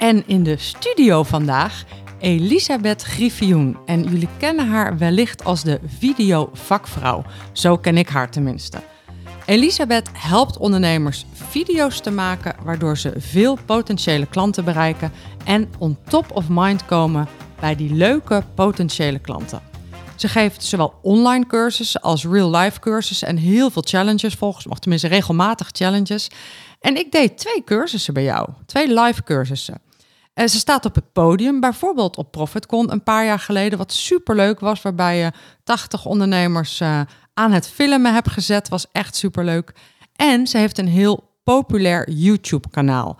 En in de studio vandaag Elisabeth Griffioen. En jullie kennen haar wellicht als de videovakvrouw. Zo ken ik haar tenminste. Elisabeth helpt ondernemers video's te maken waardoor ze veel potentiële klanten bereiken en on top of mind komen bij die leuke potentiële klanten. Ze geeft zowel online cursussen als real-life cursussen en heel veel challenges volgens mij, tenminste regelmatig challenges. En ik deed twee cursussen bij jou, twee live cursussen. En ze staat op het podium, bijvoorbeeld op ProfitCon een paar jaar geleden, wat superleuk was, waarbij je 80 ondernemers uh, aan het filmen hebt gezet. Was echt superleuk. En ze heeft een heel populair YouTube-kanaal.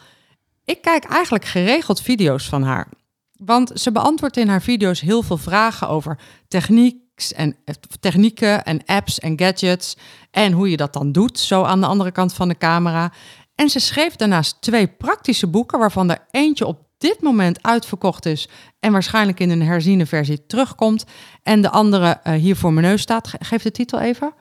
Ik kijk eigenlijk geregeld video's van haar. Want ze beantwoordt in haar video's heel veel vragen over techniek en, eh, technieken en apps en gadgets. En hoe je dat dan doet, zo aan de andere kant van de camera. En ze schreef daarnaast twee praktische boeken, waarvan er eentje op dit moment uitverkocht is en waarschijnlijk in een herziene versie terugkomt. En de andere uh, hier voor mijn neus staat. Geef de titel even.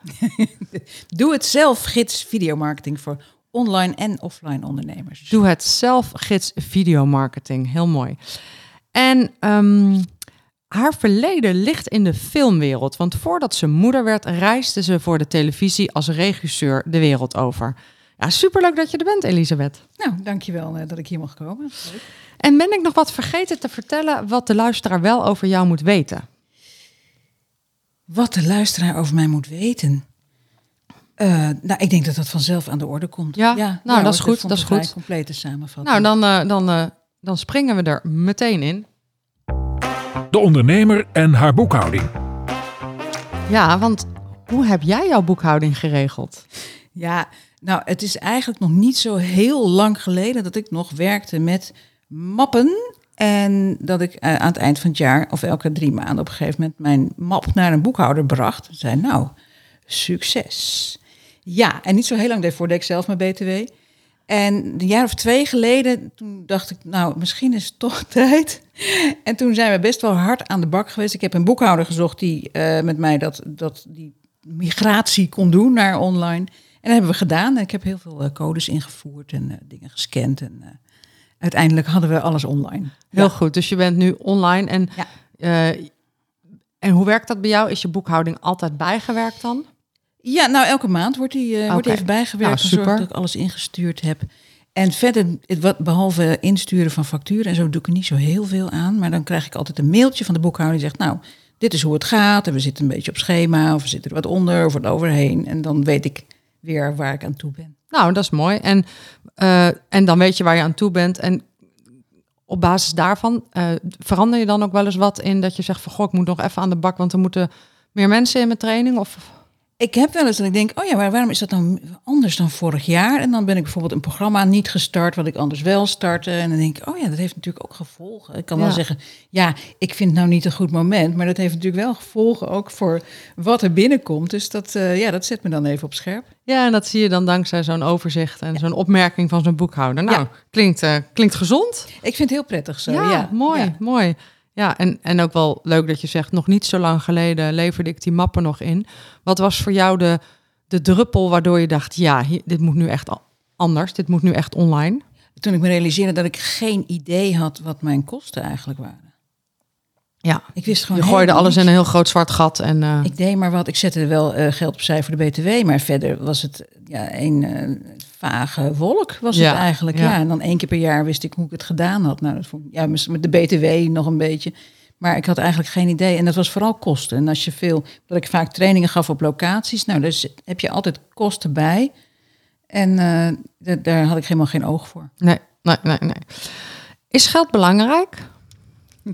Doe het zelf gids videomarketing voor online en offline ondernemers. Doe het zelf gids videomarketing. Heel mooi. En um, haar verleden ligt in de filmwereld. Want voordat ze moeder werd, reisde ze voor de televisie als regisseur de wereld over. Ja, superleuk dat je er bent, Elisabeth. Nou, dankjewel uh, dat ik hier mag komen. Leuk. En ben ik nog wat vergeten te vertellen wat de luisteraar wel over jou moet weten? Wat de luisteraar over mij moet weten? Uh, nou, ik denk dat dat vanzelf aan de orde komt. Ja, ja nou, dat is goed. Dat is goed. complete samenvatting. Nou, dan, uh, dan, uh, dan springen we er meteen in. De ondernemer en haar boekhouding. Ja, want hoe heb jij jouw boekhouding geregeld? Ja, nou, het is eigenlijk nog niet zo heel lang geleden dat ik nog werkte met mappen. En dat ik uh, aan het eind van het jaar, of elke drie maanden op een gegeven moment, mijn map naar een boekhouder bracht. En zei, nou, succes. Ja, en niet zo heel lang deed ik zelf mijn BTW. En een jaar of twee geleden, toen dacht ik, nou, misschien is het toch tijd. En toen zijn we best wel hard aan de bak geweest. Ik heb een boekhouder gezocht die uh, met mij dat, dat, die migratie kon doen naar online. En dat hebben we gedaan. En ik heb heel veel uh, codes ingevoerd en uh, dingen gescand. En uiteindelijk hadden we alles online. Heel ja. goed, dus je bent nu online. En, ja. en hoe werkt dat bij jou? Is je boekhouding altijd bijgewerkt dan? Ja, nou elke maand wordt die, okay. wordt even bijgewerkt. Nou, super. dat ik alles ingestuurd heb. En verder, wat, behalve insturen van facturen en zo, doe ik er niet zo heel veel aan. Maar dan krijg ik altijd een mailtje van de boekhouder die zegt, nou, dit is hoe het gaat. En we zitten een beetje op schema, of we zitten er wat onder, of wat overheen. En dan weet ik weer waar ik aan toe ben. Nou, dat is mooi. En, uh, en dan weet je waar je aan toe bent. En op basis daarvan uh, verander je dan ook wel eens wat in dat je zegt van goh, ik moet nog even aan de bak, want er moeten meer mensen in mijn training? Of ik heb wel eens dat ik denk, oh ja, maar waarom is dat dan anders dan vorig jaar? En dan ben ik bijvoorbeeld een programma niet gestart wat ik anders wel startte. En dan denk ik, oh ja, dat heeft natuurlijk ook gevolgen. Ik kan ja. wel zeggen, ja, ik vind het nou niet een goed moment, maar dat heeft natuurlijk wel gevolgen ook voor wat er binnenkomt. Dus dat, uh, ja, dat zet me dan even op scherp. Ja, en dat zie je dan dankzij zo'n overzicht en ja. zo'n opmerking van zo'n boekhouder. Nou, ja. klinkt, uh, klinkt gezond. Ik vind het heel prettig zo. Ja, ja. mooi, mooi. Ja, en, en ook wel leuk dat je zegt, nog niet zo lang geleden leverde ik die mappen nog in. Wat was voor jou de, de druppel waardoor je dacht, ja, hier, dit moet nu echt anders, dit moet nu echt online? Toen ik me realiseerde dat ik geen idee had wat mijn kosten eigenlijk waren. Ja, ik wist gewoon. Je gooide alles in een heel groot zwart gat. En, uh... Ik deed maar wat. Ik zette wel uh, geld opzij voor de BTW. Maar verder was het ja, een uh, vage wolk. Was ja, het eigenlijk. Ja. ja. En dan één keer per jaar wist ik hoe ik het gedaan had. Nou, dat vond ik, ja, met de BTW nog een beetje. Maar ik had eigenlijk geen idee. En dat was vooral kosten. En als je veel. Dat ik vaak trainingen gaf op locaties. Nou, dus heb je altijd kosten bij. En daar had ik helemaal geen oog voor. Nee, nee, nee, nee. Is geld belangrijk?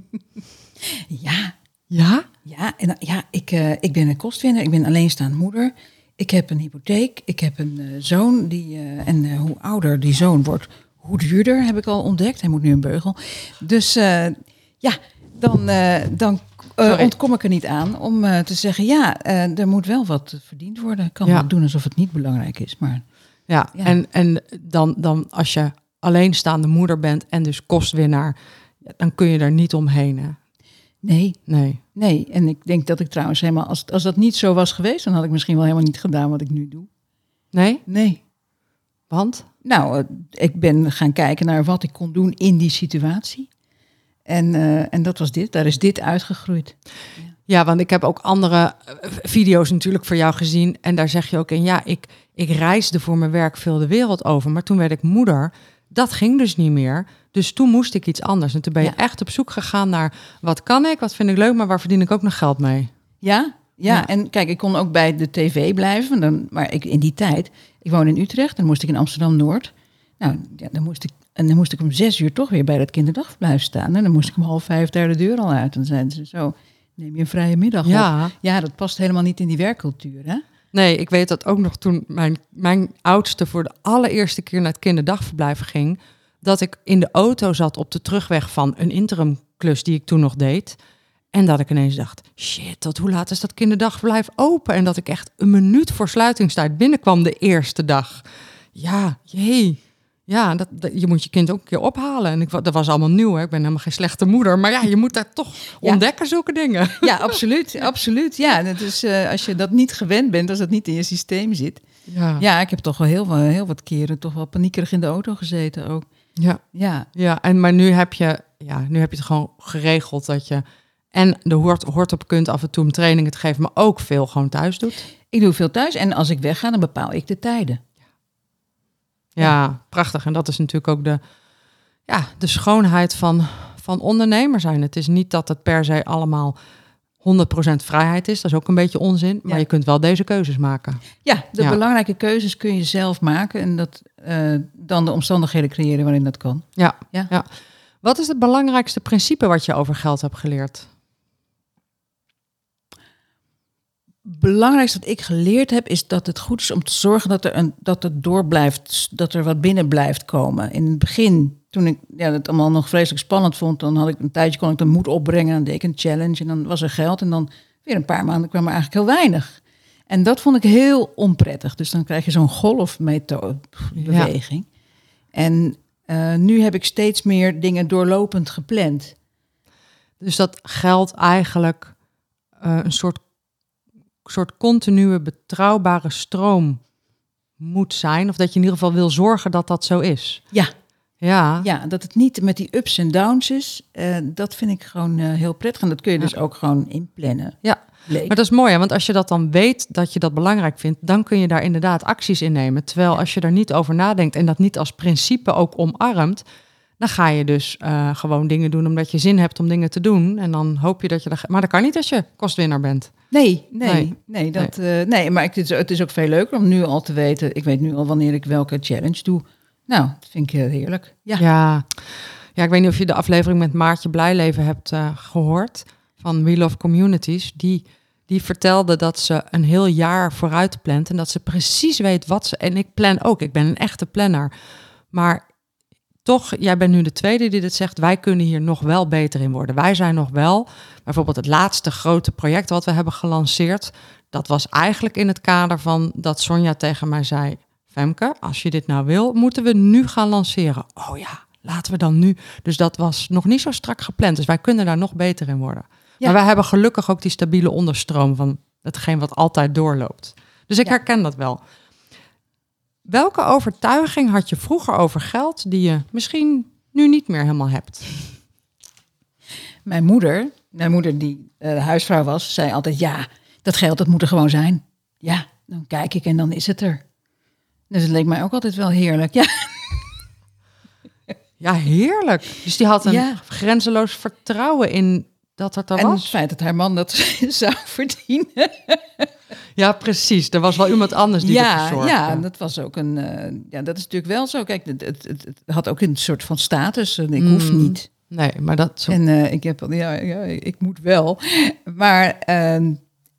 Ja. Ja? Ja, en, ja ik, uh, ik ben een kostwinner. Ik ben alleenstaande moeder. Ik heb een hypotheek. Ik heb een uh, zoon die, uh, en hoe ouder die zoon wordt, hoe duurder, heb ik al ontdekt. Hij moet nu een beugel. Dus eh, ja, dan, eh, dan eh, ontkom ik er niet aan om eh, te zeggen... ja, eh, er moet wel wat verdiend worden. Ik kan Ja. doen alsof het niet belangrijk is, maar... Ja, Ja. en, en dan, dan als je alleenstaande moeder bent en dus kostwinnaar, dan kun je er niet omheen. Hè? Nee, Nee. nee. En ik denk dat ik trouwens helemaal... Als, als dat niet zo was geweest... dan had ik misschien wel helemaal niet gedaan wat ik nu doe. Nee? Nee. Want? Nou, eh, ik ben gaan kijken naar wat ik kon doen in die situatie. En, eh, en dat was dit. Daar is dit uitgegroeid. Ja, want ik heb ook andere eh, video's natuurlijk voor jou gezien. En daar zeg je ook in, ja, ik, ik reisde voor mijn werk veel de wereld over. Maar toen werd ik moeder. Dat ging dus niet meer. Dus toen moest ik iets anders. En toen ben je Ja. echt op zoek gegaan naar wat kan ik, wat vind ik leuk, maar waar verdien ik ook nog geld mee. Ja, ja, Ja. en kijk, ik kon ook bij de tv blijven. Dan, maar ik, in die tijd, ik woon in Utrecht, dan moest ik in Amsterdam-Noord. Nou, ja, dan moest ik, en dan moest ik om zes uur toch weer bij dat kinderdagverblijf staan. En dan moest ik om half vijf daar de deur al uit. En dan zeiden ze zo, neem je een vrije middag op. Ja. Ja, dat past helemaal niet in die werkcultuur, hè? Nee, ik weet dat ook nog toen mijn, mijn oudste voor de allereerste keer naar het kinderdagverblijf ging. Dat ik in de auto zat op de terugweg van een interimklus die ik toen nog deed. En dat ik ineens dacht, shit, tot hoe laat is dat kinderdagverblijf open? En dat ik echt een minuut voor sluitingstijd binnenkwam de eerste dag. Ja, jee. Ja, dat, dat- je moet je kind ook een keer ophalen. En ik, dat was allemaal nieuw, hè. ik ben helemaal geen slechte moeder. Maar ja, je moet daar toch Ja. ontdekken, zulke dingen. Ja, absoluut, absoluut. Ja, dat is, eh, als je dat niet gewend bent, als dat niet in je systeem zit. Ja, Ja, ik heb toch wel heel, heel wat keren toch wel paniekerig in de auto gezeten ook. ja. Ja, Ja, en maar nu heb je, ja, nu heb je het gewoon geregeld dat je en de hoort, hoort op kunt af en toe om trainingen te geven, maar ook veel gewoon thuis doet. ik doe veel thuis en als ik wegga, dan bepaal ik de tijden. Ja, prachtig. En dat is natuurlijk ook de, ja, de schoonheid van, van ondernemer zijn. Het is niet dat het per se allemaal 100% vrijheid is. Dat is ook een beetje onzin. Maar Ja. je kunt wel deze keuzes maken. Ja, de Ja. belangrijke keuzes kun je zelf maken en dat, eh, dan de omstandigheden creëren waarin dat kan. Ja, Ja. ja. Wat is het belangrijkste principe wat je over geld hebt geleerd? Belangrijkste dat ik geleerd heb, is dat het goed is om te zorgen dat er een dat het door blijft, dat er wat binnen blijft komen. In het begin, toen ik ja, het allemaal nog vreselijk spannend vond, dan had ik een tijdje kon ik de moed opbrengen, dan deed ik een challenge en dan was er geld en dan weer een paar maanden kwam er eigenlijk heel weinig. En dat vond ik heel onprettig. Dus dan krijg je zo'n golfbeweging. En eh, nu heb ik steeds meer dingen doorlopend gepland. Dus dat geld eigenlijk eh, een soort, soort continue betrouwbare stroom moet zijn. Of dat je in ieder geval wil zorgen dat dat zo is. Ja, Ja, Ja, dat het niet met die ups en downs is, eh, dat vind ik gewoon eh, heel prettig. En dat kun je dus ook gewoon inplannen. ja. Maar dat is mooi, hè? want als je dat dan weet dat je dat belangrijk vindt, dan kun je daar inderdaad acties in nemen. Terwijl als je er niet over nadenkt en dat niet als principe ook omarmt, dan ga je dus eh, gewoon dingen doen omdat je zin hebt om dingen te doen. En dan hoop je dat je er. Maar dat kan niet als je kostwinnaar bent. Nee, nee, nee, Nee. dat, nee. nee maar ik, het, is, het is ook veel leuker om nu al te weten. Ik weet nu al wanneer ik welke challenge doe. Nou, dat vind ik heel heerlijk. Ja, Ja. ja, ik weet niet of je de aflevering met Maartje Blijleven hebt eh, gehoord van We Love Communities. Die, die vertelde dat ze een heel jaar vooruit plant en dat ze precies weet wat ze. En ik plan ook, ik ben een echte planner. Maar toch, jij bent nu de tweede die dit zegt. Wij kunnen hier nog wel beter in worden. Wij zijn nog wel, bijvoorbeeld het laatste grote project wat we hebben gelanceerd. Dat was eigenlijk in het kader van dat Sonja tegen mij zei: Femke, als je dit nou wil, moeten we nu gaan lanceren. Oh ja, laten we dan nu. Dus dat was nog niet zo strak gepland. Dus wij kunnen daar nog beter in worden. Ja. Maar wij hebben gelukkig ook die stabiele onderstroom van hetgeen wat altijd doorloopt. Dus ik Ja. herken dat wel. Welke overtuiging had je vroeger over geld die je misschien nu niet meer helemaal hebt? mijn moeder, mijn moeder die eh, huisvrouw was, zei altijd: Ja, dat geld dat moet er gewoon zijn. Ja, dan kijk ik en dan is het er. Dus het leek mij ook altijd wel heerlijk. Ja, Ja, heerlijk. Dus die had een Ja. grenzeloos vertrouwen in dat het er en het was. feit dat haar man dat zou verdienen. Ja, precies. Er was wel iemand anders die ja, ervoor zorgde. ja, dat was ook een. eh, ja, dat is natuurlijk wel zo. Kijk, het, het, het, had ook een soort van status. en Ik hoef Mm. niet. Nee, maar dat zo. En eh, ik heb ja, ja, ik moet wel. Maar ehm,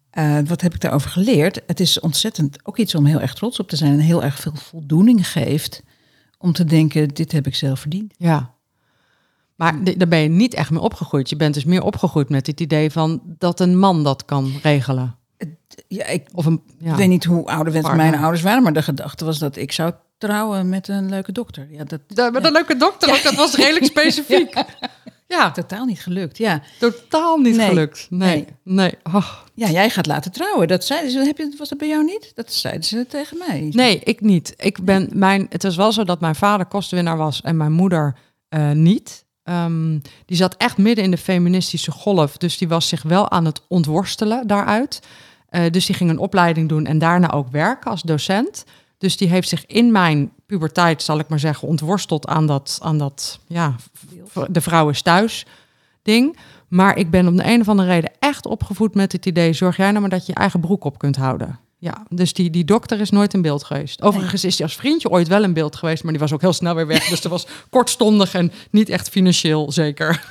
eh, wat heb ik daarover geleerd? Het is ontzettend ook iets om heel erg trots op te zijn en heel erg veel voldoening geeft om te denken, dit heb ik zelf verdiend. Ja. Maar daar ben je niet echt mee opgegroeid. Je bent dus meer opgegroeid met het idee van dat een man dat kan regelen. Ja, ik Of een, ja. weet niet hoe ouderwets mijn ouders waren, maar de gedachte was dat ik zou trouwen met een leuke dokter. Ja, dat Da- met een leuke dokter ook, dat was redelijk specifiek. Ja, totaal niet gelukt. Ja, totaal niet Nee. gelukt. Nee, nee. Oh. ja jij gaat laten trouwen. Dat zeiden ze. Heb je, was dat bij jou niet? Dat zeiden ze tegen mij. Nee, ik niet. Ik ben mijn, het was wel zo dat mijn vader kostenwinnaar was en mijn moeder eh, niet. Ehm, die zat echt midden in de feministische golf. Dus die was zich wel aan het ontworstelen daaruit. Eh, dus die ging een opleiding doen en daarna ook werken als docent. Dus die heeft zich in mijn puberteit, zal ik maar zeggen, ontworsteld aan dat, aan dat ja, de vrouw is thuis ding. Maar ik ben om de een of andere reden echt opgevoed met het idee: zorg jij nou maar dat je je eigen broek op kunt houden. Ja, dus die, die dokter is nooit in beeld geweest. Overigens is hij als vriendje ooit wel in beeld geweest, maar die was ook heel snel weer weg. Dus dat was kortstondig en niet echt financieel zeker.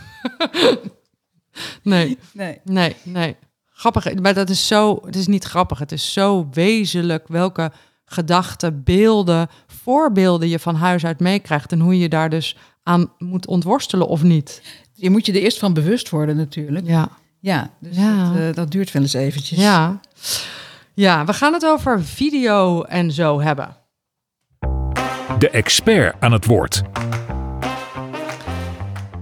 nee, Nee. nee, nee. Grappig, maar dat is zo, het is niet grappig. Het is zo wezenlijk welke gedachten, beelden, voorbeelden je van huis uit meekrijgt en hoe je daar dus aan moet ontworstelen of niet. Je moet je er eerst van bewust worden natuurlijk. Ja. Ja, dus Ja. Dat, eh, dat duurt wel eens eventjes. Ja. ja, we gaan het over video en zo hebben. De expert aan het woord.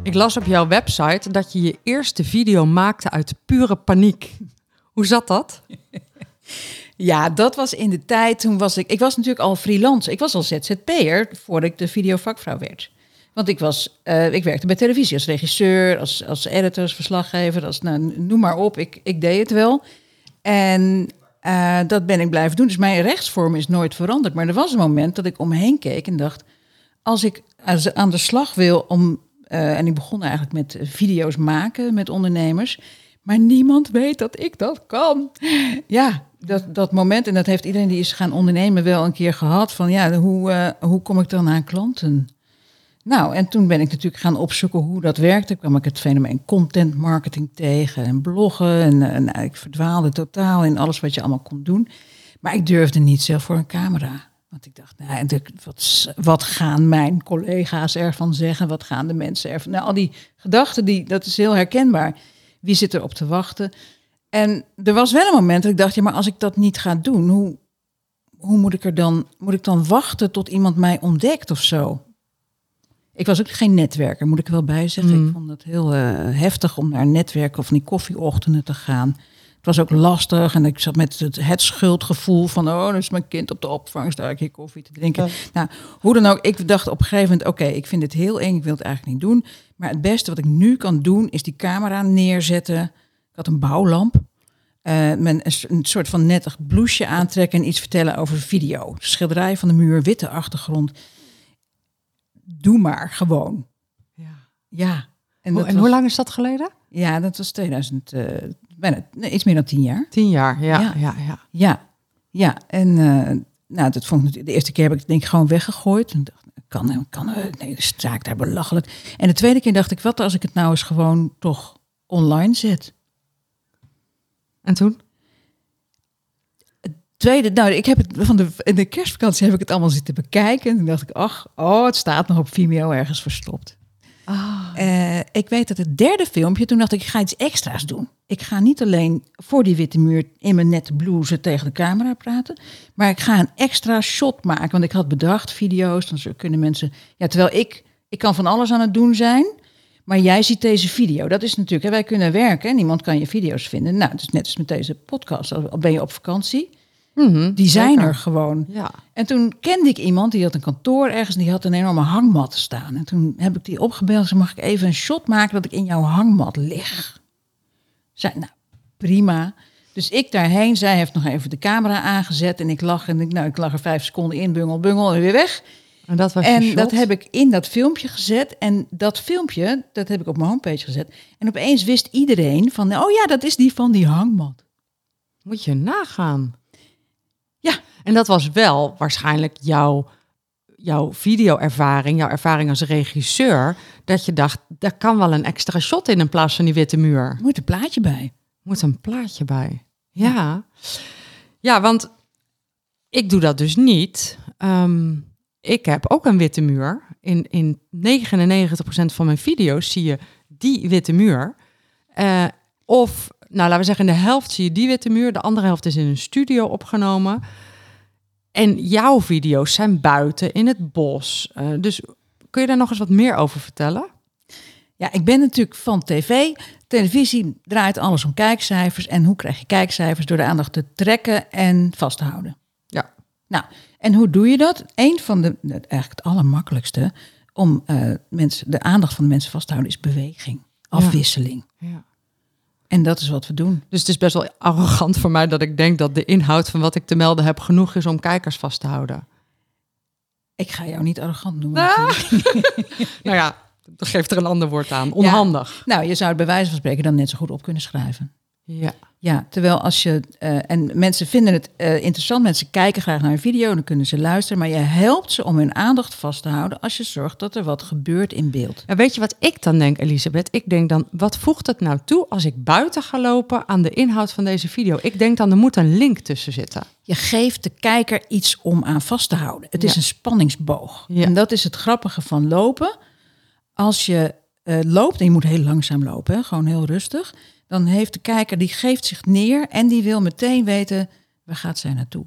Ik las op jouw website dat je je eerste video maakte uit pure paniek. Hoe zat dat? Ja, dat was in de tijd, toen was ik... Ik was natuurlijk al freelance. Ik was al ZZP'er voordat ik de videovakvrouw werd. Want ik, was, eh, ik werkte bij televisie als regisseur, als, als editor, als verslaggever. Als, nou, noem maar op, ik, ik deed het wel. En eh, dat ben ik blijven doen. Dus mijn rechtsvorm is nooit veranderd. Maar er was een moment dat ik omheen keek en dacht... als ik aan de slag wil om... eh, en ik begon eigenlijk met video's maken met ondernemers... maar niemand weet dat ik dat kan. Ja, dat, dat moment, en dat heeft iedereen die is gaan ondernemen wel een keer gehad... van ja, hoe, eh, hoe kom ik dan aan klanten? Nou, en toen ben ik natuurlijk gaan opzoeken hoe dat werkte. Kwam ik het fenomeen content marketing tegen en bloggen. En, eh, nou, ik verdwaalde totaal in alles wat je allemaal kon doen. Maar ik durfde niet zelf voor een camera. Want ik dacht, nou, de- wat, wat gaan mijn collega's ervan zeggen? Wat gaan de mensen ervan... Nou, al die gedachten, die, dat is heel herkenbaar. Wie zit erop te wachten? En er was wel een moment dat ik dacht, ja, maar als ik dat niet ga doen, hoe, hoe moet ik er dan, moet ik dan wachten tot iemand mij ontdekt of zo? Ik was ook geen netwerker, moet ik er wel bij zeggen. Mm. Ik vond het heel eh, heftig om naar een netwerk of van die koffieochtenden te gaan. Het was ook lastig en ik zat met het, het schuldgevoel van... oh, dan is mijn kind op de opvang, sta ik hier koffie te drinken. Ja. Nou, hoe dan ook, ik dacht op een gegeven moment... oké, ik vind dit heel eng, ik wil het eigenlijk niet doen. Maar het beste wat ik nu kan doen, is die camera neerzetten. Ik had een bouwlamp. met een, een soort van nettig blouseje aantrekken... en iets vertellen over video. Schilderij van de muur, witte achtergrond. Doe maar, gewoon. Ja. Ja. En, en was- hoe lang is dat geleden? Ja, dat was 2000, eh, bijna nee, iets meer dan tien jaar. Tien jaar, ja. Ja. ja. ja, Ja, ja. En eh, nou, dat vond ik de eerste keer heb ik het denk ik gewoon weggegooid. En dacht, kan, kan, eh, nee, de straak daar belachelijk. En de tweede keer dacht ik, wat als ik het nou eens gewoon toch online zet? En toen? Tweede, nou, ik heb het van de, in de kerstvakantie heb ik het allemaal zitten bekijken. En toen dacht ik, ach, oh, het staat nog op Vimeo ergens verstopt. Ah. Eh, ik weet dat het derde filmpje, toen dacht ik, ik ga iets extra's doen. Ik ga niet alleen voor die witte muur in mijn nette blouse tegen de camera praten, maar ik ga een extra shot maken. Want ik had bedacht, video's, dan kunnen mensen... Ja, terwijl ik, ik kan van alles aan het doen zijn, maar jij ziet deze video. Dat is natuurlijk, hè, wij kunnen werken en niemand kan je video's vinden. Nou, het is net als met deze podcast. Al ben je op vakantie, Mhm, die zijn zeker. er gewoon. Ja. En toen kende ik iemand die had een kantoor ergens, die had een enorme hangmat staan. En toen heb ik die opgebeld, ze mag ik even een shot maken dat ik in jouw hangmat lig. Zei, nou, prima. Dus ik daarheen, zij heeft nog even de camera aangezet en ik lag en ik, nou, ik lag er vijf seconden in, bungel, bungel en weer weg. En dat was En dat heb ik in dat filmpje gezet. En dat filmpje, dat heb ik op mijn homepage gezet. En opeens wist iedereen van, oh ja, dat is die van die hangmat. Moet je nagaan. Ja. En dat was wel waarschijnlijk jouw, jouw video-ervaring, jouw ervaring als regisseur, dat je dacht, daar kan wel een extra shot in in plaats van die witte muur. Moet een plaatje bij. Moet een plaatje bij. Ja. Ja, want ik doe dat dus niet. Ehm, ik heb ook een witte muur. In, in 99% van mijn video's zie je die witte muur. Eh, of, laten we zeggen, in de helft zie je die witte muur. De andere helft is in een studio opgenomen. En jouw video's zijn buiten in het bos. Eh, dus kun je daar nog eens wat meer over vertellen? Ja, ik ben natuurlijk van tv. Televisie draait alles om kijkcijfers. En hoe krijg je kijkcijfers? Door de aandacht te trekken en vast te houden. Ja. Nou, en hoe doe je dat? Een van de, eigenlijk het allermakkelijkste om eh, mensen, de aandacht van de mensen vast te houden is beweging, afwisseling. Ja. En dat is wat we doen. Dus het is best wel arrogant voor mij dat ik denk dat de inhoud van wat ik te melden heb genoeg is om kijkers vast te houden. Ik ga jou niet arrogant noemen. Ah. nou ja, dat geeft er een ander woord aan. Onhandig. Nou, je zou het bij wijze van spreken dan net zo goed op kunnen schrijven. Ja. Ja, terwijl als je. Uh, en mensen vinden het uh, interessant, mensen kijken graag naar een video, dan kunnen ze luisteren. Maar je helpt ze om hun aandacht vast te houden als je zorgt dat er wat gebeurt in beeld. En weet je wat ik dan denk, Elisabeth? Ik denk dan, wat voegt het nou toe als ik buiten ga lopen aan de inhoud van deze video? Ik denk dan, er moet een link tussen zitten. Je geeft de kijker iets om aan vast te houden. Het is een spanningsboog. Ja. En dat is het grappige van lopen. Als je uh, loopt, en je moet heel langzaam lopen, hè, gewoon heel rustig dan heeft de kijker, die geeft zich neer en die wil meteen weten, waar gaat zij naartoe?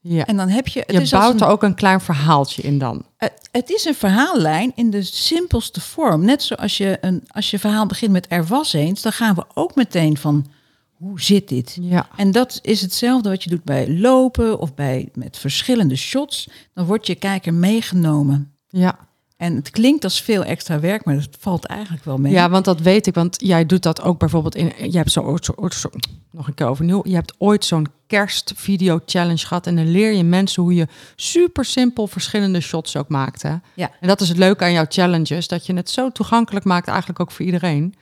Ja. En dan heb je. Het je bouwt er ook een klein verhaaltje in dan. Het, het, is een verhaallijn in de simpelste vorm. Net zoals je een als je verhaal begint met er was eens, dan gaan we ook meteen van hoe zit dit? Ja. En dat is hetzelfde wat je doet bij lopen of bij met verschillende shots. Dan wordt je kijker meegenomen. Ja. En het klinkt als veel extra werk, maar het valt eigenlijk wel mee. Ja, want dat weet ik. Want jij doet dat ook bijvoorbeeld in. Je hebt zo, zo, zo nog een keer overnieuw. Je hebt ooit zo'n kerstvideo challenge gehad. En dan leer je mensen hoe je super simpel verschillende shots ook maakt. Hè? Ja. En dat is het leuke aan jouw challenges. Dat je het zo toegankelijk maakt, eigenlijk ook voor iedereen.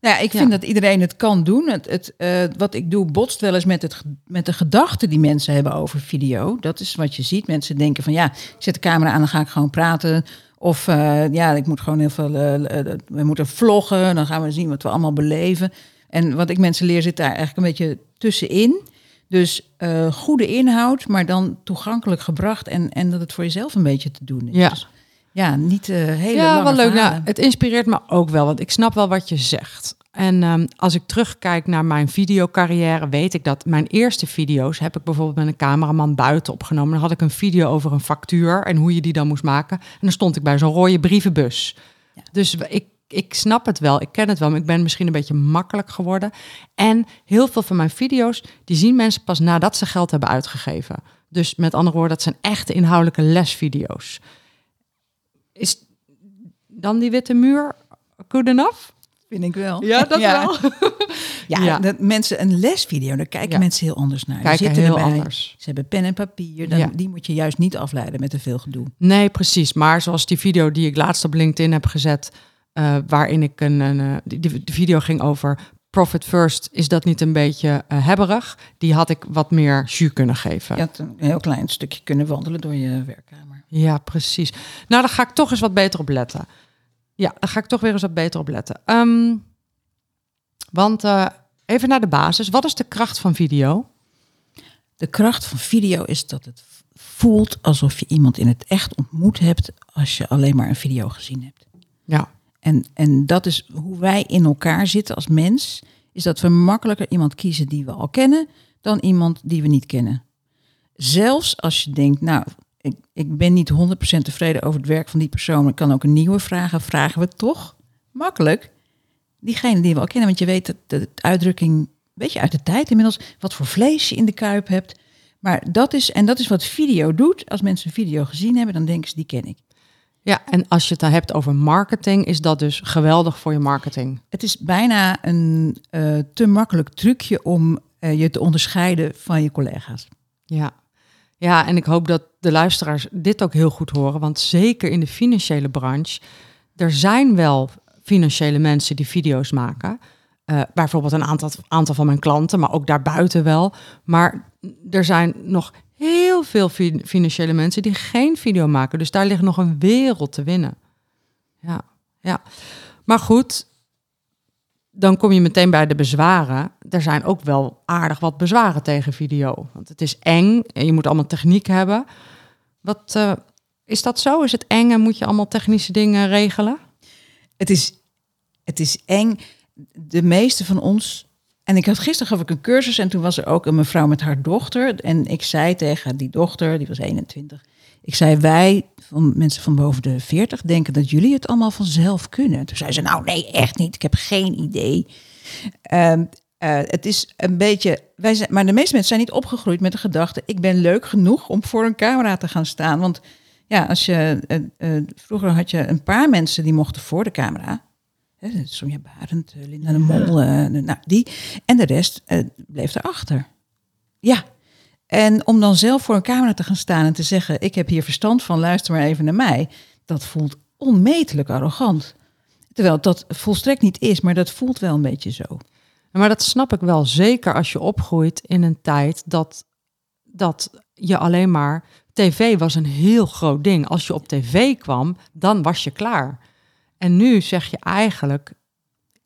Nou ja, ik vind dat iedereen het kan doen. Het, het, uh, wat ik doe botst wel eens met, het, met de gedachten die mensen hebben over video. Dat is wat je ziet. Mensen denken van ja, ik zet de camera aan, dan ga ik gewoon praten. Of uh, ja, ik moet gewoon heel veel. Uh, we moeten vloggen. Dan gaan we zien wat we allemaal beleven. En wat ik mensen leer, zit daar eigenlijk een beetje tussenin. Dus uh, goede inhoud, maar dan toegankelijk gebracht. En, en dat het voor jezelf een beetje te doen is. Ja. Dus, ja, niet uh, hele Ja, wel leuk. Nou, het inspireert me ook wel, want ik snap wel wat je zegt. En um, als ik terugkijk naar mijn videocarrière, weet ik dat mijn eerste video's heb ik bijvoorbeeld met een cameraman buiten opgenomen. Dan had ik een video over een factuur en hoe je die dan moest maken. En dan stond ik bij zo'n rode brievenbus. Ja. Dus ik, ik snap het wel, ik ken het wel, maar ik ben misschien een beetje makkelijk geworden. En heel veel van mijn video's, die zien mensen pas nadat ze geld hebben uitgegeven. Dus met andere woorden, dat zijn echte inhoudelijke lesvideo's. Is dan die witte muur good enough? Vind ik wel. Ja, dat wel. Ja, Ja. Dat mensen een lesvideo, daar kijken Ja. mensen heel anders naar. Kijken zitten heel erbij, anders. Ze hebben pen en papier. Dan. Die moet je juist niet afleiden met te veel gedoe. Nee, precies. Maar zoals die video die ik laatst op LinkedIn heb gezet, eh, waarin ik een, een eh, die, de video ging over profit first, is dat niet een beetje eh, hebberig? Die had ik wat meer jus kunnen geven. Je had een heel klein stukje kunnen wandelen door je werkkamer. Ja, precies. Nou, daar ga ik toch eens wat beter op letten. Ja, daar ga ik toch weer eens wat beter op letten. Ehm, want eh, even naar de basis. Wat is de kracht van video? De kracht van video is dat het voelt alsof je iemand in het echt ontmoet hebt als je alleen maar een video gezien hebt. Ja, En, en dat is hoe wij in elkaar zitten als mens. Is dat we makkelijker iemand kiezen die we al kennen dan iemand die we niet kennen. Zelfs als je denkt, nou, ik, ik ben niet 100% tevreden over het werk van die persoon. Ik kan ook een nieuwe vragen. Vragen we toch makkelijk diegene die we al kennen. Want je weet dat de uitdrukking, een beetje uit de tijd inmiddels, wat voor vlees je in de kuip hebt. Maar dat is, en dat is wat video doet. Als mensen een video gezien hebben, dan denken ze, die ken ik. ja, en als je het dan hebt over marketing, is dat dus geweldig voor je marketing. Het is bijna een eh, te makkelijk trucje om eh, je te onderscheiden van je collega's. Ja. ja, en ik hoop dat de luisteraars dit ook heel goed horen. Want zeker in de financiële branche, er zijn wel financiële mensen die video's maken. Eh, bijvoorbeeld een aantal, aantal van mijn klanten, maar ook daarbuiten wel. Maar er zijn nog heel veel fi- financiële mensen die geen video maken. Dus daar ligt nog een wereld te winnen. Ja, ja. Maar goed, dan kom je meteen bij de bezwaren. Er zijn ook wel aardig wat bezwaren tegen video. Want het is eng en je moet allemaal techniek hebben. Wat, eh, Is dat zo? Is het eng en moet je allemaal technische dingen regelen? Het is, het is eng. De meeste van ons. En ik had gisteren gaf ik een cursus en toen was er ook een mevrouw met haar dochter. En ik zei tegen die dochter, die was 21. Ik zei, wij, van mensen van boven de 40, denken dat jullie het allemaal vanzelf kunnen. Toen zei ze, nou nee, echt niet. Ik heb geen idee. Ehm, eh, het is een beetje, wij zijn, maar de meeste mensen zijn niet opgegroeid met de gedachte: ik ben leuk genoeg om voor een camera te gaan staan. Want ja, als je, uh, vroeger had je een paar mensen die mochten voor de camera. Hè, Sonja Barend, Linda de Mol, nou, die. En de rest bleef erachter. Ja. En om dan zelf voor een camera te gaan staan en te zeggen: ik heb hier verstand van, luister maar even naar mij. Dat voelt onmetelijk arrogant. Terwijl dat volstrekt niet is, maar dat voelt wel een beetje zo. Maar dat snap ik wel, zeker als je opgroeit in een tijd dat, dat je alleen maar... TV was een heel groot ding. Als je op tv kwam, dan was je klaar. En nu zeg je eigenlijk,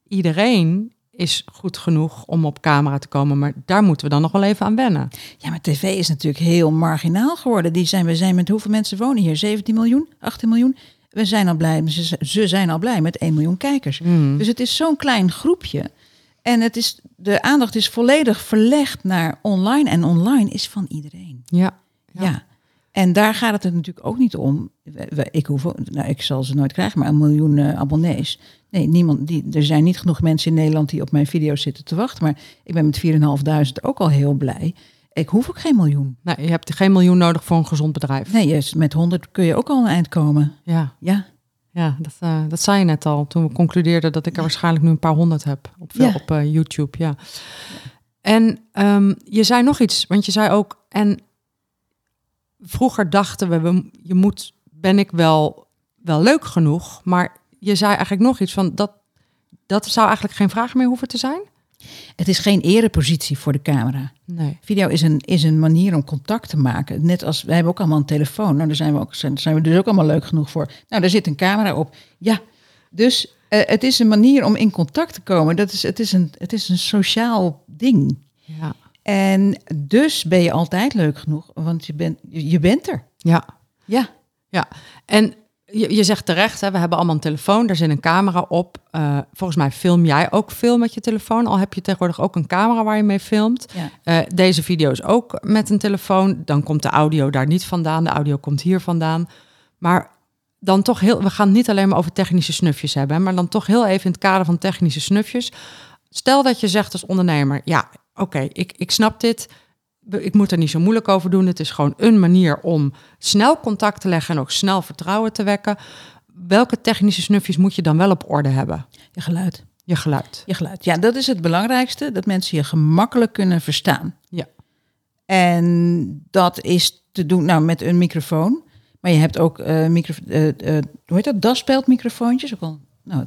iedereen is goed genoeg om op camera te komen, maar daar moeten we dan nog wel even aan wennen. Ja, maar tv is natuurlijk heel marginaal geworden. Die zijn, we zijn met hoeveel mensen wonen hier? 17 miljoen, 18 miljoen? We zijn al blij, ze, ze zijn al blij met 1 miljoen kijkers. Mm. Dus het is zo'n klein groepje. En het is, de aandacht is volledig verlegd naar online. En online is van iedereen. Ja. Ja. En daar gaat het er natuurlijk ook niet om. Ik, hoef, nou, ik zal ze nooit krijgen, maar een miljoen eh, abonnees. Nee, niemand, die, er zijn niet genoeg mensen in Nederland die op mijn video's zitten te wachten. Maar ik ben met 4.500 ook al heel blij. Ik hoef ook geen miljoen. Nou, je hebt geen miljoen nodig voor een gezond bedrijf. Nee, juist met 100 kun je ook al een eind komen. Ja, Ja, ja dat, eh, dat zei je net al toen we concludeerden dat ik er waarschijnlijk nu een paar honderd heb op, Ja. op eh, YouTube. Ja. En ehm, je zei nog iets, want je zei ook, en vroeger dachten we, we je moet, ben ik wel, wel leuk genoeg, maar je zei eigenlijk nog iets van dat, dat zou eigenlijk geen vraag meer hoeven te zijn. Het is geen erepositie voor de camera. Nee. Video is een, is een manier om contact te maken. Net als wij hebben ook allemaal een telefoon. Nou, daar zijn we, ook, zijn, zijn we dus ook allemaal leuk genoeg voor. Nou, daar zit een camera op. Ja, dus eh, het is een manier om in contact te komen. Dat is, het, is een, het is een sociaal ding. Ja. En dus ben je altijd leuk genoeg, want je bent, je bent er. Ja. Ja, Ja, en je, je zegt terecht, hè, we hebben allemaal een telefoon, daar zit een camera op. Eh, volgens mij film jij ook veel met je telefoon, al heb je tegenwoordig ook een camera waar je mee filmt. ja. Eh, deze video's ook met een telefoon, dan komt de audio daar niet vandaan, de audio komt hier vandaan. Maar dan toch heel, we gaan het niet alleen maar over technische snufjes hebben, maar dan toch heel even in het kader van technische snufjes. Stel dat je zegt als ondernemer, ja, oké, ik, ik snap dit, ik moet er niet zo moeilijk over doen. Het is gewoon een manier om snel contact te leggen en ook snel vertrouwen te wekken. Welke technische snufjes moet je dan wel op orde hebben? je geluid. Je geluid. Je geluid. Ja, dat is het belangrijkste, dat mensen je gemakkelijk kunnen verstaan. Ja. En dat is te doen nou, met een microfoon. Maar je hebt ook eh micro, eh, eh, hoe heet dat? Daspeldmicrofoontjes. Ook al, nou,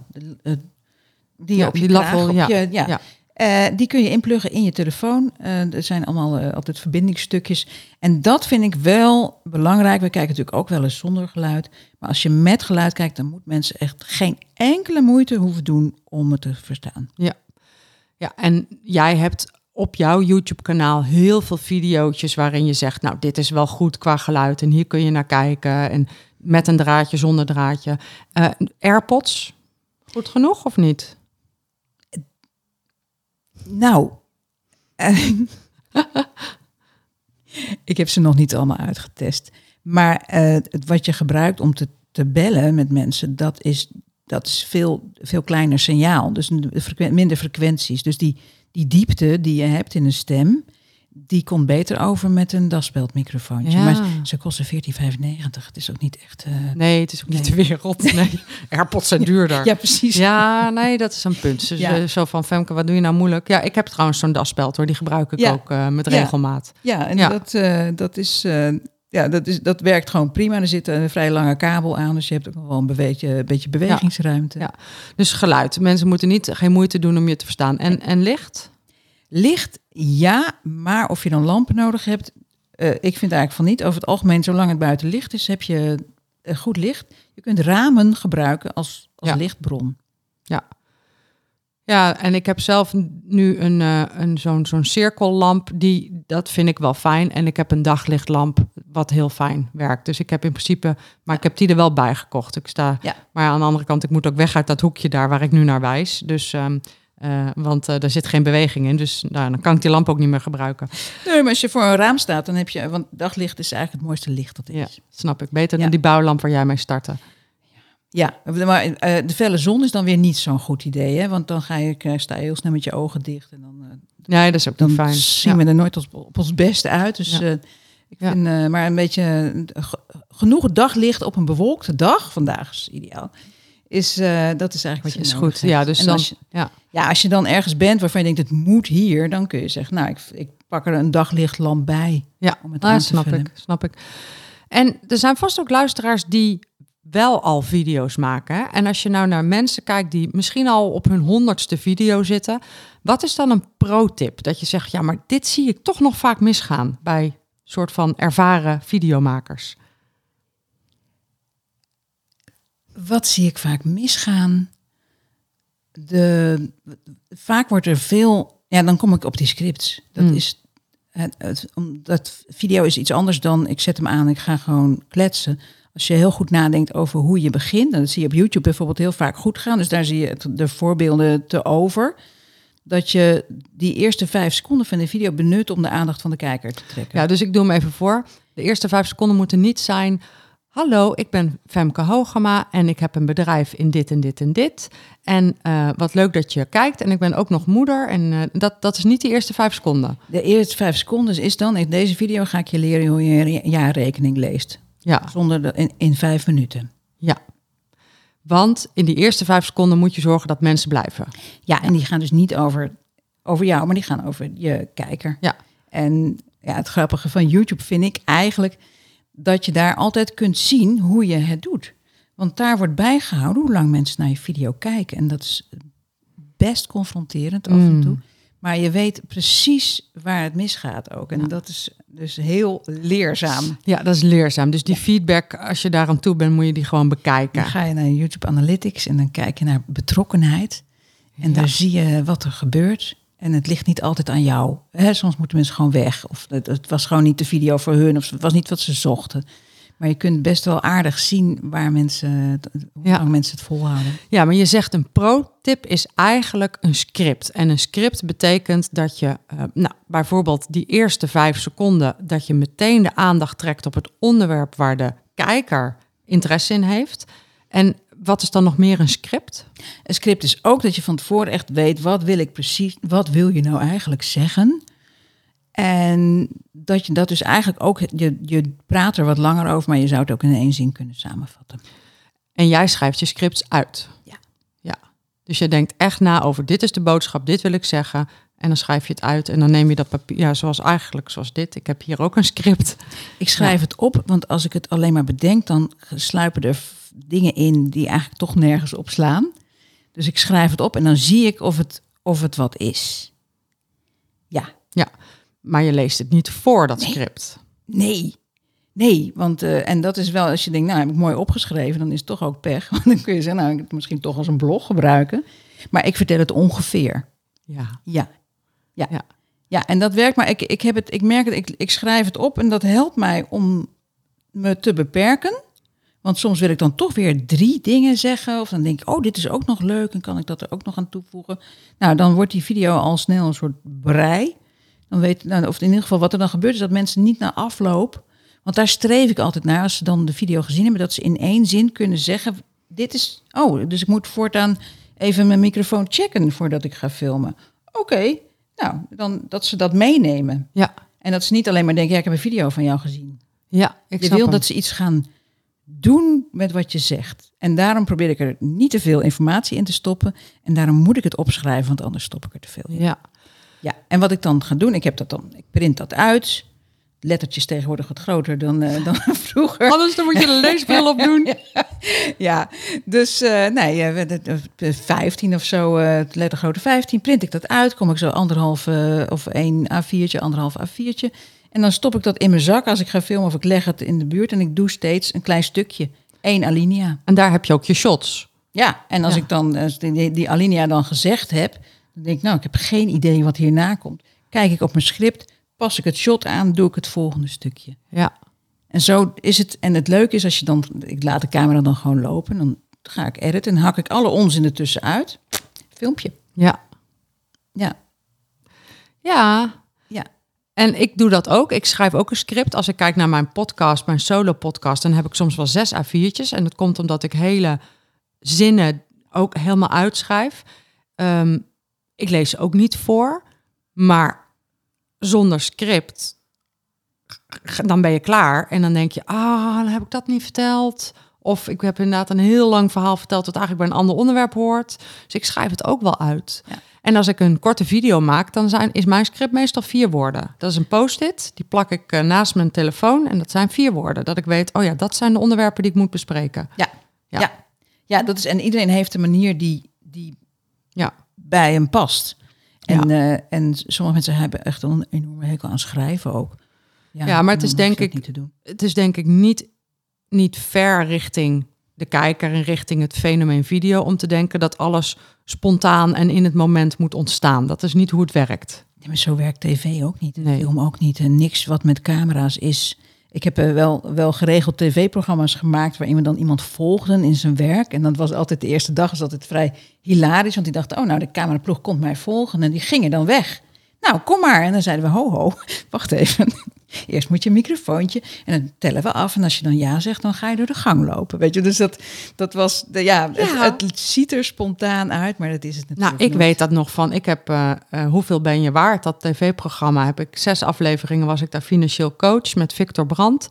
die Ja, op je die kraag, laffel, op ja. je- ja. Ja. Eh, die kun je inpluggen in je telefoon. Eh, er zijn allemaal eh, altijd verbindingsstukjes. En dat vind ik wel belangrijk. We kijken natuurlijk ook wel eens zonder geluid. Maar als je met geluid kijkt, dan moet mensen echt geen enkele moeite hoeven doen om het te verstaan. Ja, en jij hebt op jouw YouTube-kanaal heel veel video's waarin je zegt, nou, dit is wel goed qua geluid en hier kun je naar kijken. En met een draadje, zonder draadje. AirPods, goed genoeg of niet? Nou, eh, ik heb ze nog niet allemaal uitgetest. Maar het, wat je gebruikt om te, te bellen met mensen, dat is, dat is veel, veel kleiner signaal. Dus minder frequenties. Dus die, die diepte die je hebt in een stem, die komt beter over met een daspeldmicrofoontje. Ja. Maar ze kosten 14,95. Het is ook niet echt... eh, Nee, het is ook niet de wereld. Nee, AirPods zijn duurder. ja, precies. Ja, nee, dat is een punt. Dus, Ja. Zo van, Femke, wat doe je nou moeilijk? Ja, ik heb trouwens zo'n dasspeld hoor. Die gebruik ik Ja. ook eh, met regelmaat. Ja, en. Dat, eh, dat, is, ja, dat, is, dat werkt gewoon prima. Er zit een vrij lange kabel aan, dus je hebt ook nog wel een beetje, een beetje bewegingsruimte. Ja. Dus geluid. Mensen moeten niet, geen moeite doen om je te verstaan. En, en licht? Licht, ja, maar of je dan lampen nodig hebt, eh, ik vind eigenlijk van niet. Over het algemeen, zolang het buiten licht is, heb je eh, goed licht. Je kunt ramen gebruiken als, als Ja. lichtbron. Ja, en ik heb zelf nu een, eh, een zo'n zo'n cirkellamp, die, dat vind ik wel fijn. En ik heb een daglichtlamp, wat heel fijn werkt. Dus ik heb in principe, maar ik heb die er wel bij gekocht. Ik sta, Ja. maar aan de andere kant, ik moet ook weg uit dat hoekje daar waar ik nu naar wijs. Dus, ehm, eh, want eh daar zit geen beweging in, dus nou, dan kan ik die lamp ook niet meer gebruiken. Nee, maar als je voor een raam staat, dan heb je... Want daglicht is eigenlijk het mooiste licht dat er Ja, is. snap ik. Beter Ja. dan die bouwlamp waar jij mee startte. Ja, maar eh, de felle zon is dan weer niet zo'n goed idee. Hè? Want dan ga je, sta je heel snel met je ogen dicht. En dan, Nee, dat is ook dan niet fijn. zien Ja. we er nooit op, op ons beste uit. Dus Ja. ik vind maar een beetje ge- genoeg daglicht op een bewolkte dag, vandaag is ideaal, is, eh, dat is eigenlijk wat je is goed. hebt. Ja, dus En dan, als je, ja. ja, als je dan ergens bent waarvan je denkt, het moet hier, dan kun je zeggen, nou, ik, ik pak er een daglichtlamp bij. Ja, om het nou, aan te snap vullen. ik, snap ik. En er zijn vast ook luisteraars die wel al video's maken. Hè? En als je nou naar mensen kijkt die misschien al op hun honderdste video zitten, wat is dan een pro-tip? Dat je zegt, ja, maar dit zie ik toch nog vaak misgaan bij soort van ervaren videomakers. Wat zie ik vaak misgaan? De, vaak wordt er veel. Ja, dan kom ik op die scripts. Dat Hmm. is. Het, het, omdat video is iets anders dan ik zet hem aan, ik ga gewoon kletsen. Als je heel goed nadenkt over hoe je begint, en dat zie je op YouTube bijvoorbeeld heel vaak goed gaan. Dus daar zie je het, de voorbeelden te over. Dat je die eerste vijf seconden van de video benut om de aandacht van de kijker te trekken. Ja, dus ik doe hem even voor. De eerste vijf seconden moeten niet zijn. Hallo, ik ben Femke Hogema en ik heb een bedrijf in dit en dit en dit. En eh, wat leuk dat je kijkt. En ik ben ook nog moeder. En eh, dat, dat is niet de eerste vijf seconden. De eerste vijf seconden is dan, in deze video ga ik je leren hoe je een jaarrekening leest. Ja, Zonder de, in, in vijf minuten. ja. Want in die eerste vijf seconden moet je zorgen dat mensen blijven. Ja, en die gaan dus niet over, over jou, maar die gaan over je kijker. Ja. En ja, het grappige van YouTube vind ik eigenlijk dat je daar altijd kunt zien hoe je het doet. Want daar wordt bijgehouden hoe lang mensen naar je video kijken. En dat is best confronterend af en Mm. toe. Maar je weet precies waar het misgaat ook. En Ja. dat is dus heel leerzaam. Ja, dat is leerzaam. Dus die feedback, als je daar aan toe bent, moet je die gewoon bekijken. Dan ga je naar YouTube Analytics en dan kijk je naar betrokkenheid. En Ja. daar zie je wat er gebeurt. En het ligt niet altijd aan jou. Hè, soms moeten mensen gewoon weg. Of het, het was gewoon niet de video voor hun. Of het was niet wat ze zochten. Maar je kunt best wel aardig zien waar mensen, hoe Ja. lang mensen het volhouden. Ja, maar je zegt een pro-tip is eigenlijk een script. En een script betekent dat je, eh, nou, bijvoorbeeld die eerste vijf seconden, dat je meteen de aandacht trekt op het onderwerp waar de kijker interesse in heeft. En wat is dan nog meer een script? Een script is ook dat je van tevoren echt weet wat wil ik precies, wat wil je nou eigenlijk zeggen. En dat je dat dus eigenlijk ook, je, je praat er wat langer over, maar je zou het ook in één zin kunnen samenvatten. En jij schrijft je scripts uit. Ja. Ja. Dus je denkt echt na over dit is de boodschap, dit wil ik zeggen. En dan schrijf je het uit en dan neem je dat papier, ja, zoals eigenlijk zoals dit. Ik heb hier ook een script. Ik schrijf het op, want als ik het alleen maar bedenk, dan sluipen er dingen in die eigenlijk toch nergens op slaan. Dus ik schrijf het op en dan zie ik of het, of het wat is. Ja, Ja, maar je leest het niet voor dat Nee. script. nee. Nee, want eh, en dat is wel als je denkt, nou heb ik mooi opgeschreven, dan is het toch ook pech. Want dan kun je zeggen, nou ik het misschien toch als een blog gebruiken. Maar ik vertel het ongeveer. Ja. Ja. Ja. Ja. Ja, en dat werkt, maar ik, ik, heb het, ik merk het, ik, ik schrijf het op en dat helpt mij om me te beperken. Want soms wil ik dan toch weer drie dingen zeggen. Of dan denk ik, oh, dit is ook nog leuk en kan ik dat er ook nog aan toevoegen. Nou, dan wordt die video al snel een soort brei. Dan weet, nou, of in ieder geval wat er dan gebeurt, is dat mensen niet na afloop. Want daar streef ik altijd naar als ze dan de video gezien hebben, dat ze in één zin kunnen zeggen: Dit is. Oh, dus ik moet voortaan even mijn microfoon checken voordat ik ga filmen. Oké, nou, dan dat ze dat meenemen. Ja. En dat ze niet alleen maar denken: ja, ik heb een video van jou gezien. Ja, ik je wil hem. dat ze iets gaan doen met wat je zegt. En daarom probeer ik er niet te veel informatie in te stoppen. En daarom moet ik het opschrijven, want anders stop ik er te veel in. Ja. Ja, en wat ik dan ga doen, ik heb dat dan, ik print dat uit. Lettertjes tegenwoordig wat groter dan, eh, dan vroeger. Anders dan moet je een leesbril op doen. Ja, dus eh, nee, eh, de- de 15 of zo, eh lettergrootte 15, print ik dat uit. Kom ik zo anderhalf eh, of één A4'tje, anderhalf A4'tje. En dan stop ik dat in mijn zak als ik ga filmen of ik leg het in de buurt. En ik doe steeds een klein stukje, één alinea. En daar heb je ook je shots. Ja, en als Ja. ik dan als die, die alinea dan gezegd heb, dan denk ik, nou, ik heb geen idee wat hierna komt. Kijk ik op mijn script, pas ik het shot aan, doe ik het volgende stukje. Ja, En zo is het. En het leuke is als je dan, ik laat de camera dan gewoon lopen, dan ga ik editen en hak ik alle onzin ertussen uit. Filmpje. ja. Ja, Ja, ja, En ik doe dat ook. Ik schrijf ook een script. Als ik kijk naar mijn podcast, mijn solo-podcast, dan heb ik soms wel zes A4'tjes. En dat komt omdat ik hele zinnen ook helemaal uitschrijf. Ehm, ik lees ook niet voor, maar zonder script, dan ben je klaar. En dan denk je, ah, dan heb ik dat niet verteld. Of ik heb inderdaad een heel lang verhaal verteld dat eigenlijk bij een ander onderwerp hoort. Dus ik schrijf het ook wel uit. Ja. En als ik een korte video maak, dan zijn, is mijn script meestal vier woorden. Dat is een post-it, die plak ik eh, naast mijn telefoon en dat zijn vier woorden. Dat ik weet, oh ja, dat zijn de onderwerpen die ik moet bespreken. ja, Ja. ja. ja. dat is, en iedereen heeft een manier die, die Ja, bij hem past. En, Ja. eh, en sommige mensen hebben echt een enorme hekel aan schrijven ook. Ja, maar het is denk ik- niet te doen. het is denk ik niet, niet ver richting de kijker en richting het fenomeen video om te denken dat alles spontaan en in het moment moet ontstaan. Dat is niet hoe het werkt. Maar zo werkt tv ook niet. Nee. Film ook niet. En niks wat met camera's is. Ik heb eh, wel, wel geregeld tv-programma's gemaakt waarin we dan iemand volgden in zijn werk. En dat was altijd de eerste dag, was altijd vrij hilarisch. Want die dachten, oh nou, de cameraploeg komt mij volgen. En die gingen dan weg. Nou, kom maar. En dan zeiden we, ho ho, wacht even. Eerst moet je een microfoontje en dan tellen we af. En als je dan ja zegt, dan ga je door de gang lopen. Weet je, dus dat, dat was, de, ja, Ja. Het, het ziet er spontaan uit, maar dat is het Nou, natuurlijk ik niet. weet dat nog van. Ik heb eh, eh, Hoeveel ben je waard? Dat tv-programma heb ik zes afleveringen. Was ik daar financieel coach met Victor Brandt.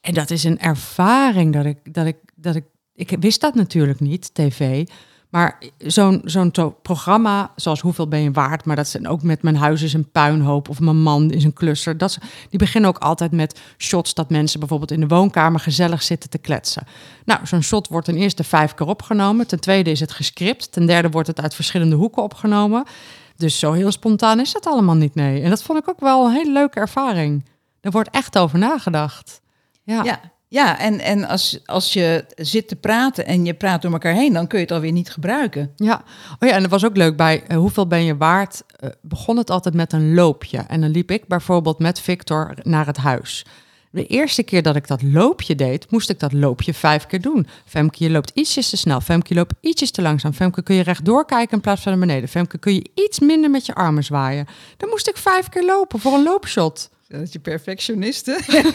En dat is een ervaring dat ik dat ik dat ik ik wist dat natuurlijk niet tv. Maar zo'n programma zoals Hoeveel ben je waard? Maar dat zijn ook met Mijn huis is een puinhoop of Mijn man is een klusser. Dat, die beginnen ook altijd met shots dat mensen bijvoorbeeld in de woonkamer gezellig zitten te kletsen. Nou, zo'n shot wordt ten eerste vijf keer opgenomen. Ten tweede is het gescript. Ten derde wordt het uit verschillende hoeken opgenomen. Dus zo heel spontaan is het allemaal niet, nee. En dat vond ik ook wel een hele leuke ervaring. Er wordt echt over nagedacht. Ja, Ja, ja en, en als, als je zit te praten en je praat door elkaar heen, dan kun je het alweer niet gebruiken. Ja. Oh ja, en dat was ook leuk. Bij eh, Hoeveel ben je waard? eh, begon het altijd met een loopje. En dan liep ik bijvoorbeeld met Victor naar het huis. De eerste keer dat ik dat loopje deed, moest ik dat loopje vijf keer doen. Femke, je loopt ietsjes te snel. Femke, je loopt ietsjes te langzaam. Femke, kun je rechtdoor kijken in plaats van naar beneden. Femke, kun je iets minder met je armen zwaaien. Dan moest ik vijf keer lopen voor een loopshot. Dat je perfectioniste.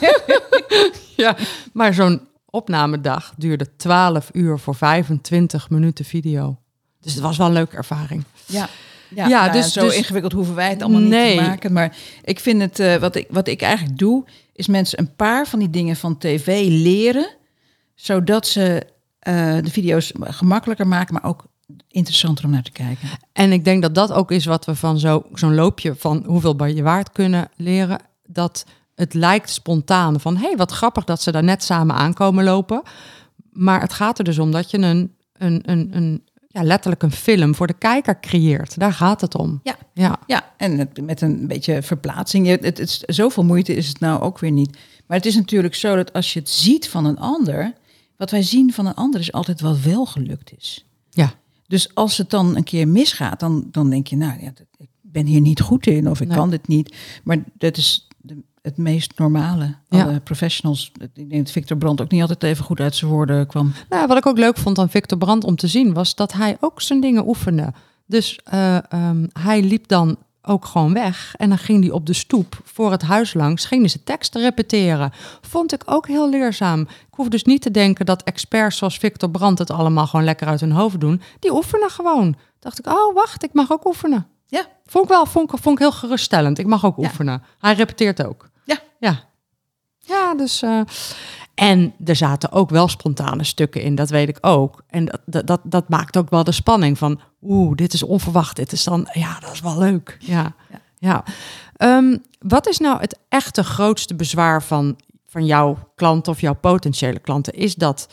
Ja, maar zo'n opnamedag duurde 12 uur voor 25 minuten video. Dus het was wel een leuke ervaring. Ja, ja, Ja, nou dus- zo dus- ingewikkeld hoeven wij het allemaal niet te maken. Maar ik vind het, eh, wat, ik, wat ik eigenlijk doe, is mensen een paar van die dingen van tv leren, zodat ze eh, de video's gemakkelijker maken, maar ook interessanter om naar te kijken. En ik denk dat dat ook is wat we van zo- zo'n loopje van hoeveel je waard kunnen leren. Dat het lijkt spontaan van, hé, hey, wat grappig dat ze daar net samen aankomen lopen. Maar het gaat er dus om dat je een, een, een, een ja, letterlijk een film voor de kijker creëert. Daar gaat het om. Ja. Ja, Ja, en het, met een beetje verplaatsing. Je- Het, het, is- zoveel moeite is het nou ook weer niet. Maar het is natuurlijk zo dat als je het ziet van een ander, wat wij zien van een ander is altijd wat wel gelukt is. ja. Dus als het dan een keer misgaat, dan, dan denk je, nou ja, ik ben hier niet goed in of ik Nee. kan dit niet. Maar dat is het meest normale. Ja. Alle professionals, ik denk dat Victor Brandt ook niet altijd even goed uit zijn woorden kwam. Nou, wat ik ook leuk vond aan Victor Brandt om te zien, was dat hij ook zijn dingen oefende. Dus eh, ehm, hij liep dan ook gewoon weg en dan ging hij op de stoep voor het huis langs, ging hij zijn teksten repeteren. Vond ik ook heel leerzaam. Ik hoef dus niet te denken dat experts zoals Victor Brandt het allemaal gewoon lekker uit hun hoofd doen. Die oefenen gewoon. Dacht ik, oh wacht, ik mag ook oefenen. Ja, Vond ik wel, vond ik, vond ik heel geruststellend. Ik mag ook Ja. oefenen. Hij repeteert ook. Ja, Ja. Ja, dus. eh, en er zaten ook wel spontane stukken in, dat weet ik ook. En dat, dat, dat, dat maakt ook wel de spanning van. Oeh, dit is onverwacht. Dit is dan. Ja, dat is wel leuk. Ja. Ja. ja. Ehm, wat is nou het echte grootste bezwaar van, van jouw klanten of jouw potentiële klanten? Is dat,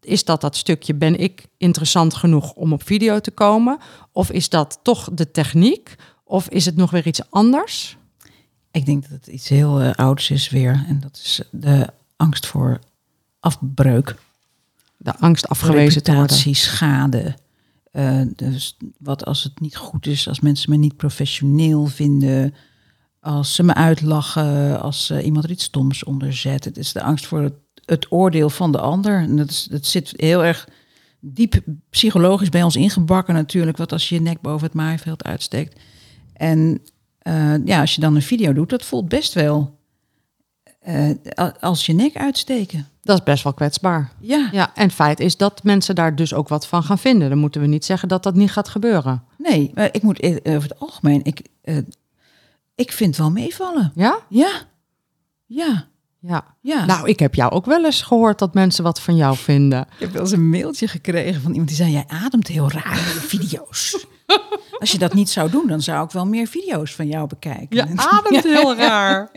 is dat dat stukje, ben ik interessant genoeg om op video te komen? Of is dat toch de techniek? Of is het nog weer iets anders? Ik denk dat het iets heel eh, ouds is weer. En dat is de angst voor afbreuk. De angst afgewezen te worden. Reputatieschade. Eh, dus wat als het niet goed is, als mensen me niet professioneel vinden, als ze me uitlachen, als uh, iemand er iets stoms onder zet. Het is de angst voor het, het oordeel van de ander. En dat, is, dat zit heel erg diep psychologisch bij ons ingebakken natuurlijk. Wat als je je nek boven het maaiveld uitsteekt. En uh, ja, als je dan een video doet, dat voelt best wel uh, als je nek uitsteken. Dat is best wel kwetsbaar. Ja. ja. En feit is dat mensen daar dus ook wat van gaan vinden. Dan moeten we niet zeggen dat dat niet gaat gebeuren. Nee, maar ik moet over het algemeen, ik, uh, ik vind wel meevallen. Ja? Ja. Ja. Ja. ja. Nou, ik heb jou ook wel eens gehoord dat mensen wat van jou vinden. Ik heb wel eens een mailtje gekregen van iemand die zei: Jij ademt heel raar in video's. Als je dat niet zou doen, dan zou ik wel meer video's van jou bekijken. Je ademt heel raar.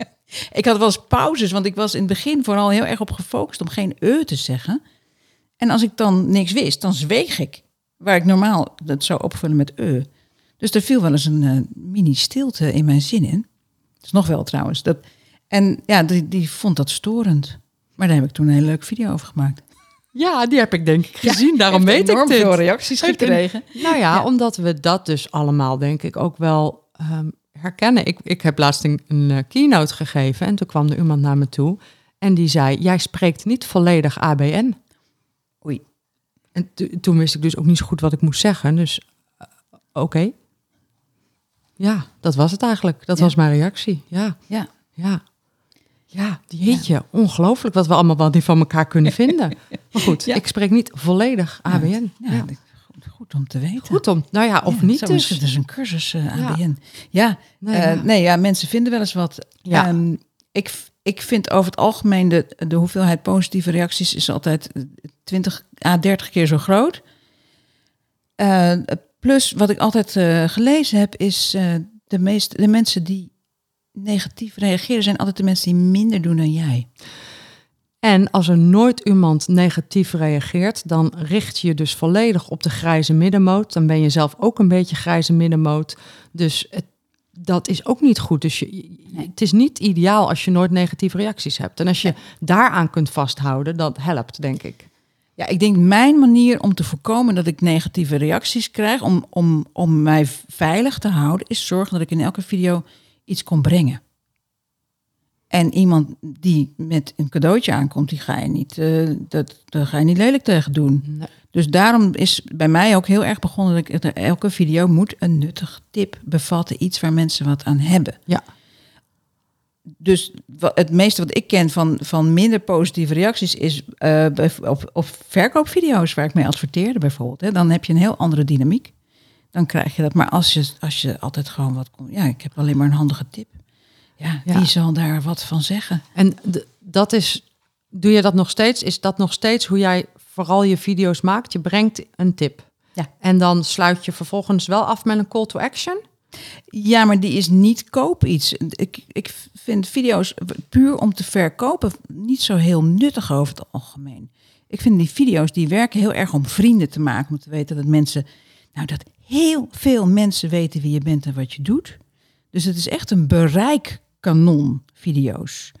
Ik had wel eens pauzes, want ik was in het begin vooral heel erg op gefocust om geen e te zeggen. En als ik dan niks wist, dan zweeg ik. Waar ik normaal dat zou opvullen met e. Dus er viel wel eens een uh, mini stilte in mijn zinnen. Dat is nog wel trouwens. Dat, en ja, die, die vond dat storend. Maar daar heb ik toen een hele leuke video over gemaakt. Ja, die heb ik denk ik gezien. Ja, Daarom weet ik dit. veel reacties gekregen. nou ja, ja, omdat we dat dus allemaal denk ik ook wel um, herkennen. Ik, ik heb laatst een, een uh, keynote gegeven en toen kwam er iemand naar me toe en die zei: Jij spreekt niet volledig ABN. Oei. En toen wist ik dus ook niet zo goed wat ik moest zeggen. Dus uh, oké. Okay. Ja, dat was het eigenlijk. Dat Ja. was mijn reactie. Ja, Ja. ja. Ja, jeetje, ongelooflijk wat we allemaal wel niet van elkaar kunnen vinden. Maar goed, Ja. ik spreek niet volledig ABN. Ja, goed, om te weten. Goed om, nou ja, of niet dus. is het dus een cursus eh. ABN. Ja, Nee, eh, nee, ja, mensen vinden wel eens wat. Ja. Ehm, ik, ik vind over het algemeen de, de hoeveelheid positieve reacties is altijd eh, 20 à 30 keer zo groot. Eh, plus, wat ik altijd gelezen heb, is de, meeste, de mensen die negatief reageren, zijn altijd de mensen die minder doen dan jij. En als er nooit iemand negatief reageert, dan richt je je dus volledig op de grijze middenmoot. Dan ben je zelf ook een beetje grijze middenmoot. Dus het, dat is ook niet goed. Dus je, je- het is niet ideaal als je nooit negatieve reacties hebt. En als je daaraan kunt vasthouden, dat helpt, denk ik. Ja, ik denk mijn manier om te voorkomen dat ik negatieve reacties krijg, om, om, om mij veilig te houden, is zorgen dat ik in elke video iets kon brengen. En iemand die met een cadeautje aankomt, die ga je niet, eh, dat, daar ga je niet lelijk tegen doen. Nee. Dus daarom is bij mij ook heel erg begonnen dat ik dat elke video moet een nuttig tip bevatten, iets waar mensen wat aan hebben. Ja. Dus het meeste wat ik ken van, van minder positieve reacties is bij- op, op verkoopvideo's waar ik mee adverteerde bijvoorbeeld. Hè, dan heb je een heel andere dynamiek. Dan krijg je dat. Maar als je, als je altijd gewoon wat komt. Ja, ik heb alleen maar een handige tip. Ja, Ja. wie zal daar wat van zeggen? En dat is, doe je dat nog steeds? Is dat nog steeds hoe jij vooral je video's maakt? Je brengt een tip. Ja. En dan sluit je vervolgens wel af met een call to action? Ja, maar die is niet koop iets. Ik, ik vind video's puur om te verkopen niet zo heel nuttig over het algemeen. Ik vind die video's die werken heel erg om vrienden te maken. Om te weten dat mensen, nou dat heel veel mensen weten wie je bent en wat je doet. Dus het is echt een bereikkanon, video's.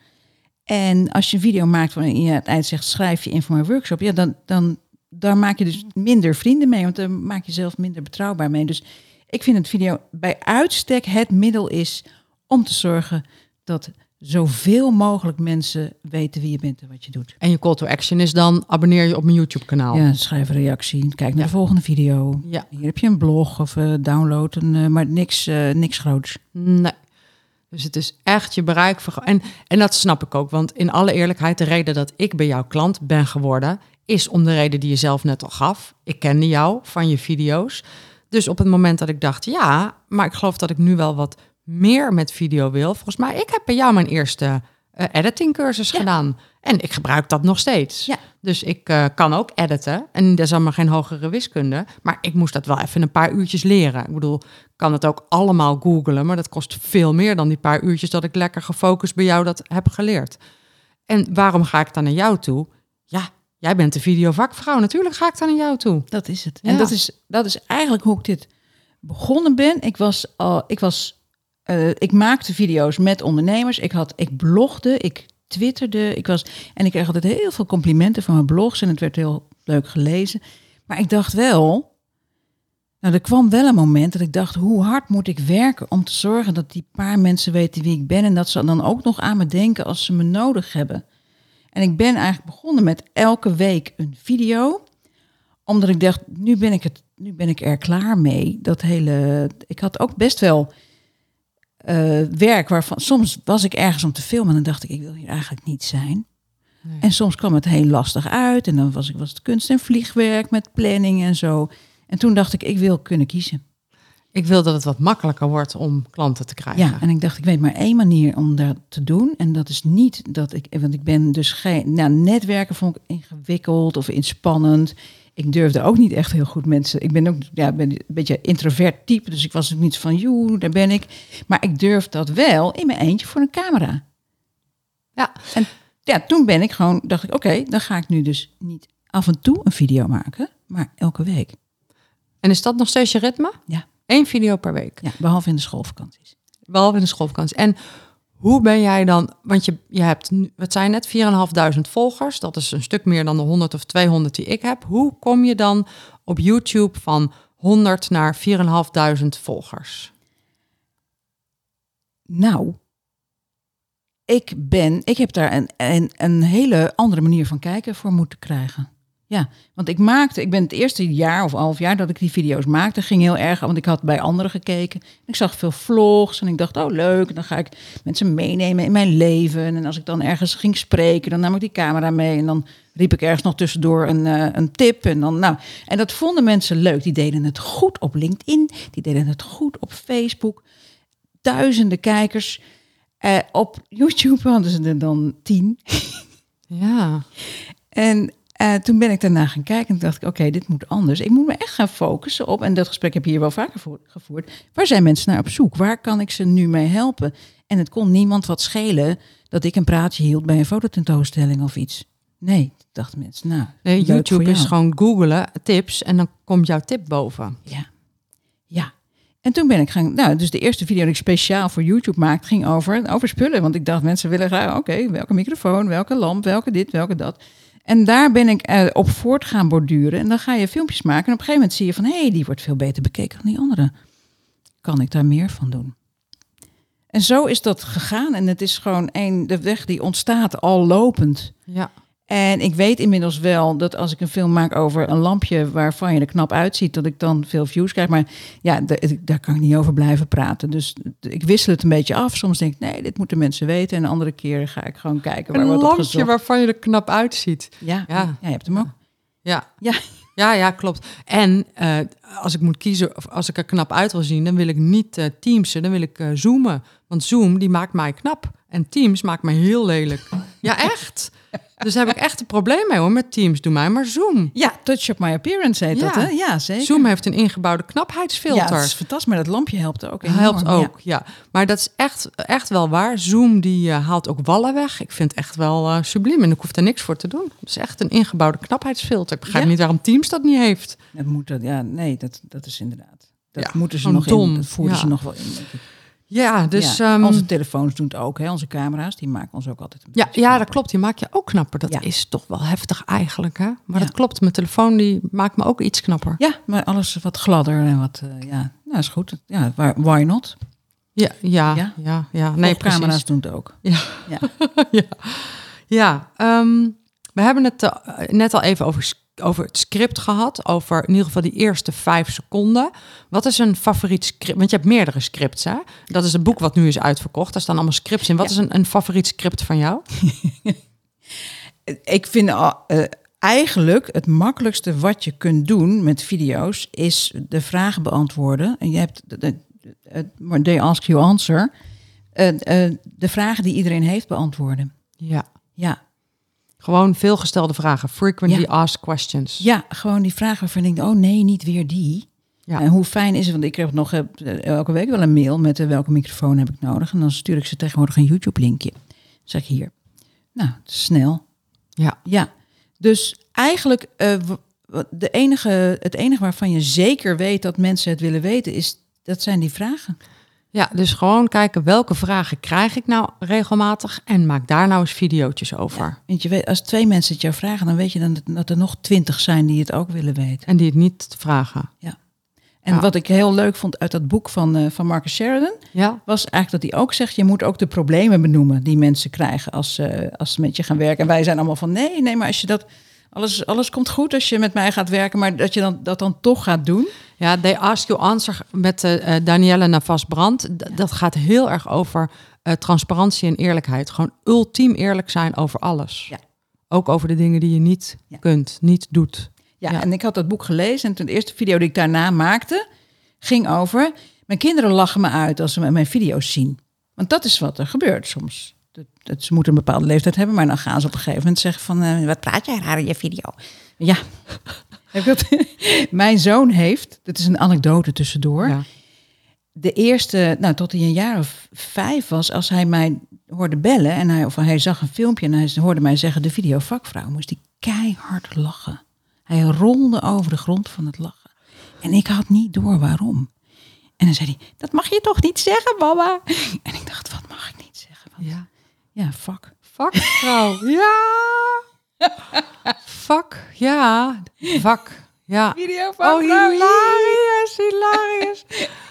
En als je een video maakt waarin je aan het eind zegt schrijf je in voor mijn workshop, ja, dan, dan daar maak je dus minder vrienden mee, want dan maak je zelf minder betrouwbaar mee. Dus ik vind dat video bij uitstek het middel is om te zorgen dat zoveel mogelijk mensen weten wie je bent en wat je doet. En je call to action is dan abonneer je op mijn YouTube kanaal. Ja, schrijf een reactie, kijk naar Ja. de volgende video. Ja. Hier heb je een blog of eh, download, een, eh, maar niks, eh, niks groots. Nee. Dus het is echt je bereik. En, en dat snap ik ook. Want in alle eerlijkheid, de reden dat ik bij jouw klant ben geworden, is om de reden die je zelf net al gaf. Ik kende jou van je video's. Dus op het moment dat ik dacht, ja, maar ik geloof dat ik nu wel wat meer met video wil. Volgens mij, ik heb bij jou mijn eerste eh editingcursus gedaan. En ik gebruik dat nog steeds. Ja. Dus ik eh, kan ook editen. En dat is allemaal geen hogere wiskunde. Maar ik moest dat wel even een paar uurtjes leren. Ik bedoel, ik kan het ook allemaal googlen. Maar dat kost veel meer dan die paar uurtjes dat ik lekker gefocust bij jou dat heb geleerd. En waarom ga ik dan naar jou toe? Ja, jij bent de videovakvrouw. Natuurlijk ga ik dan naar jou toe. Dat is het. Ja. En dat is, dat is eigenlijk hoe ik dit begonnen ben. Ik was al, ik was, eh, ik maakte video's met ondernemers. Ik had, ik blogde, ik twitterde, ik was en ik kreeg altijd heel veel complimenten van mijn blogs en het werd heel leuk gelezen. Maar ik dacht wel, nou, er kwam wel een moment dat ik dacht, hoe hard moet ik werken om te zorgen dat die paar mensen weten wie ik ben en dat ze dan ook nog aan me denken als ze me nodig hebben. En ik ben eigenlijk begonnen met elke week een video, omdat ik dacht, nu ben ik, het, nu ben ik er klaar mee. Dat hele, ik had ook best wel eh, werk waarvan soms was ik ergens om te filmen en dan dacht ik, ik wil hier eigenlijk niet zijn. Nee. En soms kwam het heel lastig uit en dan was, ik, was het kunst- en vliegwerk met planning en zo. En toen dacht ik, ik wil kunnen kiezen. Ik wil dat het wat makkelijker wordt om klanten te krijgen. Ja, en ik dacht, ik weet maar één manier om dat te doen. En dat is niet dat ik, want ik ben dus geen, nou, netwerken vond ik ingewikkeld of inspannend. Ik durfde ook niet echt heel goed mensen. Ik ben ook ja, ben een beetje introvert type, dus ik was ook niet van, joe, daar ben ik. Maar ik durf dat wel in mijn eentje voor een camera. Ja. En ja, toen ben ik gewoon, dacht ik, oké, dan ga ik nu dus niet af en toe een video maken, maar elke week. En is dat nog steeds je ritme? Ja. Eén video per week. Ja, behalve in de schoolvakanties. Behalve in de schoolvakantie. En hoe ben jij dan, want je, je hebt, wat zijn net, 4.500 volgers. Dat is een stuk meer dan de 100 of 200 die ik heb. Hoe kom je dan op YouTube van 100 naar 4.500 volgers? Nou, ik ben, ik heb daar een, een, een hele andere manier van kijken voor moeten krijgen. Ja, want ik maakte, ik ben het eerste jaar of half jaar dat ik die video's maakte, ging heel erg, want ik had bij anderen gekeken. Ik zag veel vlogs en ik dacht, oh leuk, dan ga ik mensen meenemen in mijn leven. En als ik dan ergens ging spreken, dan nam ik die camera mee en dan riep ik ergens nog tussendoor een, eh, een tip. En, dan, nou, en dat vonden mensen leuk. Die deden het goed op LinkedIn, die deden het goed op Facebook. Duizenden kijkers. Eh, op YouTube hadden ze er dan tien. Ja, En eh, toen ben ik daarna gaan kijken en dacht ik, oké, dit moet anders. Ik moet me echt gaan focussen op, en dat gesprek heb ik hier wel vaker vo- gevoerd. Waar zijn mensen naar op zoek? Waar kan ik ze nu mee helpen? En het kon niemand wat schelen dat ik een praatje hield bij een fototentoonstelling of iets. Nee, dachten mensen, nou, nee, YouTube is gewoon googlen, tips en dan komt jouw tip boven. Ja. Ja. En toen ben ik gaan, nou, dus de eerste video die ik speciaal voor YouTube maakte, ging over, over spullen. Want ik dacht, mensen willen graag, oké, welke microfoon, welke lamp, welke dit, welke dat. En daar ben ik eh, op voort gaan borduren. En dan ga je filmpjes maken. En op een gegeven moment zie je van, hé, hey, die wordt veel beter bekeken dan die andere. Kan ik daar meer van doen? En zo is dat gegaan. En het is gewoon een, de weg die ontstaat al lopend. Ja, En ik weet inmiddels wel dat als ik een film maak over een lampje waarvan je er knap uitziet, dat ik dan veel views krijg. Maar ja, daar kan ik niet over blijven praten. Dus ik wissel het een beetje af. Soms denk ik, nee, dit moeten mensen weten. En de andere keer ga ik gewoon kijken waar een wordt lampje gezocht. waarvan je er knap uitziet. Ja, Ja. ja. je hebt hem ook. Ja, Ja. ja, ja klopt. En eh, als ik moet kiezen, of als ik er knap uit wil zien, dan wil ik niet eh, Teamsen, dan wil ik eh, zoomen. Want Zoom, die maakt mij knap. En Teams maakt mij heel lelijk. Ja, echt. Dus daar heb ik echt een probleem mee hoor, met Teams. Doe mij maar Zoom. Ja, touch up my appearance heet Ja. dat, hè? Ja, zeker. Zoom heeft een ingebouwde ja, knapheidsfilter. dat is fantastisch. Maar dat lampje helpt ook enorm. helpt Ja. ook, ja. Maar dat is echt, echt wel waar. Zoom die eh, haalt ook wallen weg. Ik vind het echt wel eh, subliem en ik hoef er niks voor te doen. Het is echt een ingebouwde knapheidsfilter. Ik begrijp Ja. niet waarom Teams dat niet heeft. Dat moet dat, ja, nee, dat, dat is inderdaad. Dat Ja, moeten ze nog in. Dat voeren Ja. ze nog wel in. denk ik. Ja, dus... ja, ehm, onze telefoons doen het ook, hè? onze camera's, die maken ons ook altijd een Ja, beetje ja, dat klopt. Die maak je ook knapper. Dat Ja. is toch wel heftig eigenlijk, hè? Maar dat klopt. Mijn telefoon die maakt me ook iets knapper. Ja, maar alles wat gladder en wat, eh, ja, nou is goed. Ja, why not? Ja, ja, Ja? ja. Nee, camera's precies. doen het ook. Ja. Ja. ja, ja ehm, we hebben het eh, net al even over, over het script gehad. Over in ieder geval die eerste vijf seconden. Wat is een favoriet script? Want je hebt meerdere scripts, hè? Dat is een boek wat nu is uitverkocht. Daar staan allemaal scripts in. Wat Ja. is een, een favoriet script van jou? Ik vind al, eh, eigenlijk het makkelijkste wat je kunt doen met video's is de vragen beantwoorden. En je hebt de, de, de- they ask you answer. Eh, eh, de vragen die iedereen heeft beantwoorden. Ja, Ja, gewoon veelgestelde vragen. Frequently Ja. asked questions. ja, gewoon die vragen waarvan je denkt, oh nee, niet weer die. Ja. En hoe fijn is het, want ik krijg nog eh, elke week wel een mail met eh, welke microfoon heb ik nodig. En dan stuur ik ze tegenwoordig een YouTube linkje. Zeg ik hier. Nou, snel. ja. Ja, dus eigenlijk eh, de enige, het enige waarvan je zeker weet dat mensen het willen weten, is dat zijn die vragen. Ja, dus gewoon kijken welke vragen krijg ik nou regelmatig en maak daar nou eens videootjes over. Want je weet, als twee mensen het jou vragen, dan weet je dan dat, er nog twintig zijn die het ook willen weten. En die het niet vragen. En Ja. wat ik heel leuk vond uit dat boek van, eh, van Marcus Sheridan, Ja, was eigenlijk dat hij ook zegt, je moet ook de problemen benoemen die mensen krijgen als, ze als ze met je gaan werken. En wij zijn allemaal van, nee, nee, maar als je dat, alles, alles komt goed als je met mij gaat werken, maar dat je dan, dat dan toch gaat doen. Ja They Ask You Answer met eh, Danielle Navas-Brand. Dat gaat heel erg over eh, transparantie en eerlijkheid. Gewoon ultiem eerlijk zijn over alles. Ja. Ook over de dingen die je niet Ja. kunt, niet doet. Ja, Ja. en ik had dat boek gelezen en toen de eerste video die ik daarna maakte, ging over, mijn kinderen lachen me uit als ze mijn video's zien. Want dat is wat er gebeurt soms. Dat, dat, ze moeten een bepaalde leeftijd hebben, maar dan gaan ze op een gegeven moment zeggen van, wat praat jij raar in je video? Ja? mijn zoon heeft, dit is een anekdote tussendoor, Ja. de eerste, nou tot hij een jaar of vijf was, als hij mij hoorde bellen en hij, of hij zag een filmpje en hij hoorde mij zeggen de video vakvrouw, moest hij keihard lachen. Hij rolde over de grond van het lachen. En ik had niet door waarom. En dan zei hij, dat mag je toch niet zeggen, mama? En ik dacht, wat mag ik niet zeggen? Want, ja. ja, fuck. Vakvrouw. ja. Vak. Ja. Vak. Ja. Video Oh, hilarisch, hilarisch.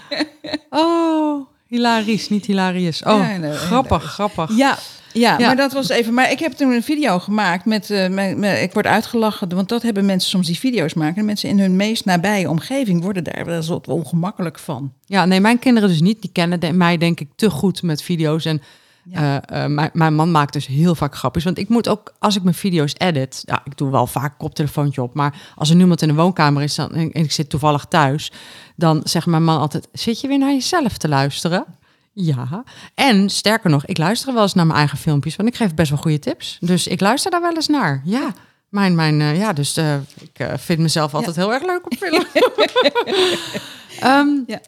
Oh, hilarisch, niet hilarisch. Oh, Ja, nee, grappig, grappig. Ja, ja, Ja. maar dat was even. Maar ik heb toen een video gemaakt met, met, met- Ik word uitgelachen, want dat hebben mensen soms die video's maken. En mensen in hun meest nabije omgeving worden daar wel ongemakkelijk van. Ja, nee, mijn kinderen dus niet. Die kennen de- mij denk ik te goed met video's. En Ja. eh, eh, mijn, mijn man maakt dus heel vaak grapjes. Want ik moet ook, als ik mijn video's edit... Ja, ik doe wel vaak koptelefoontje op. Maar als er niemand in de woonkamer is dan, en ik zit toevallig thuis... dan zegt mijn man altijd... Zit je weer naar jezelf te luisteren? Ja. En sterker nog, ik luister wel eens naar mijn eigen filmpjes. Want ik geef best wel goede tips. Dus ik luister daar wel eens naar. Ja. Mijn, mijn, eh, ja, dus ik vind mezelf altijd heel erg leuk op film. Ehm, Ja.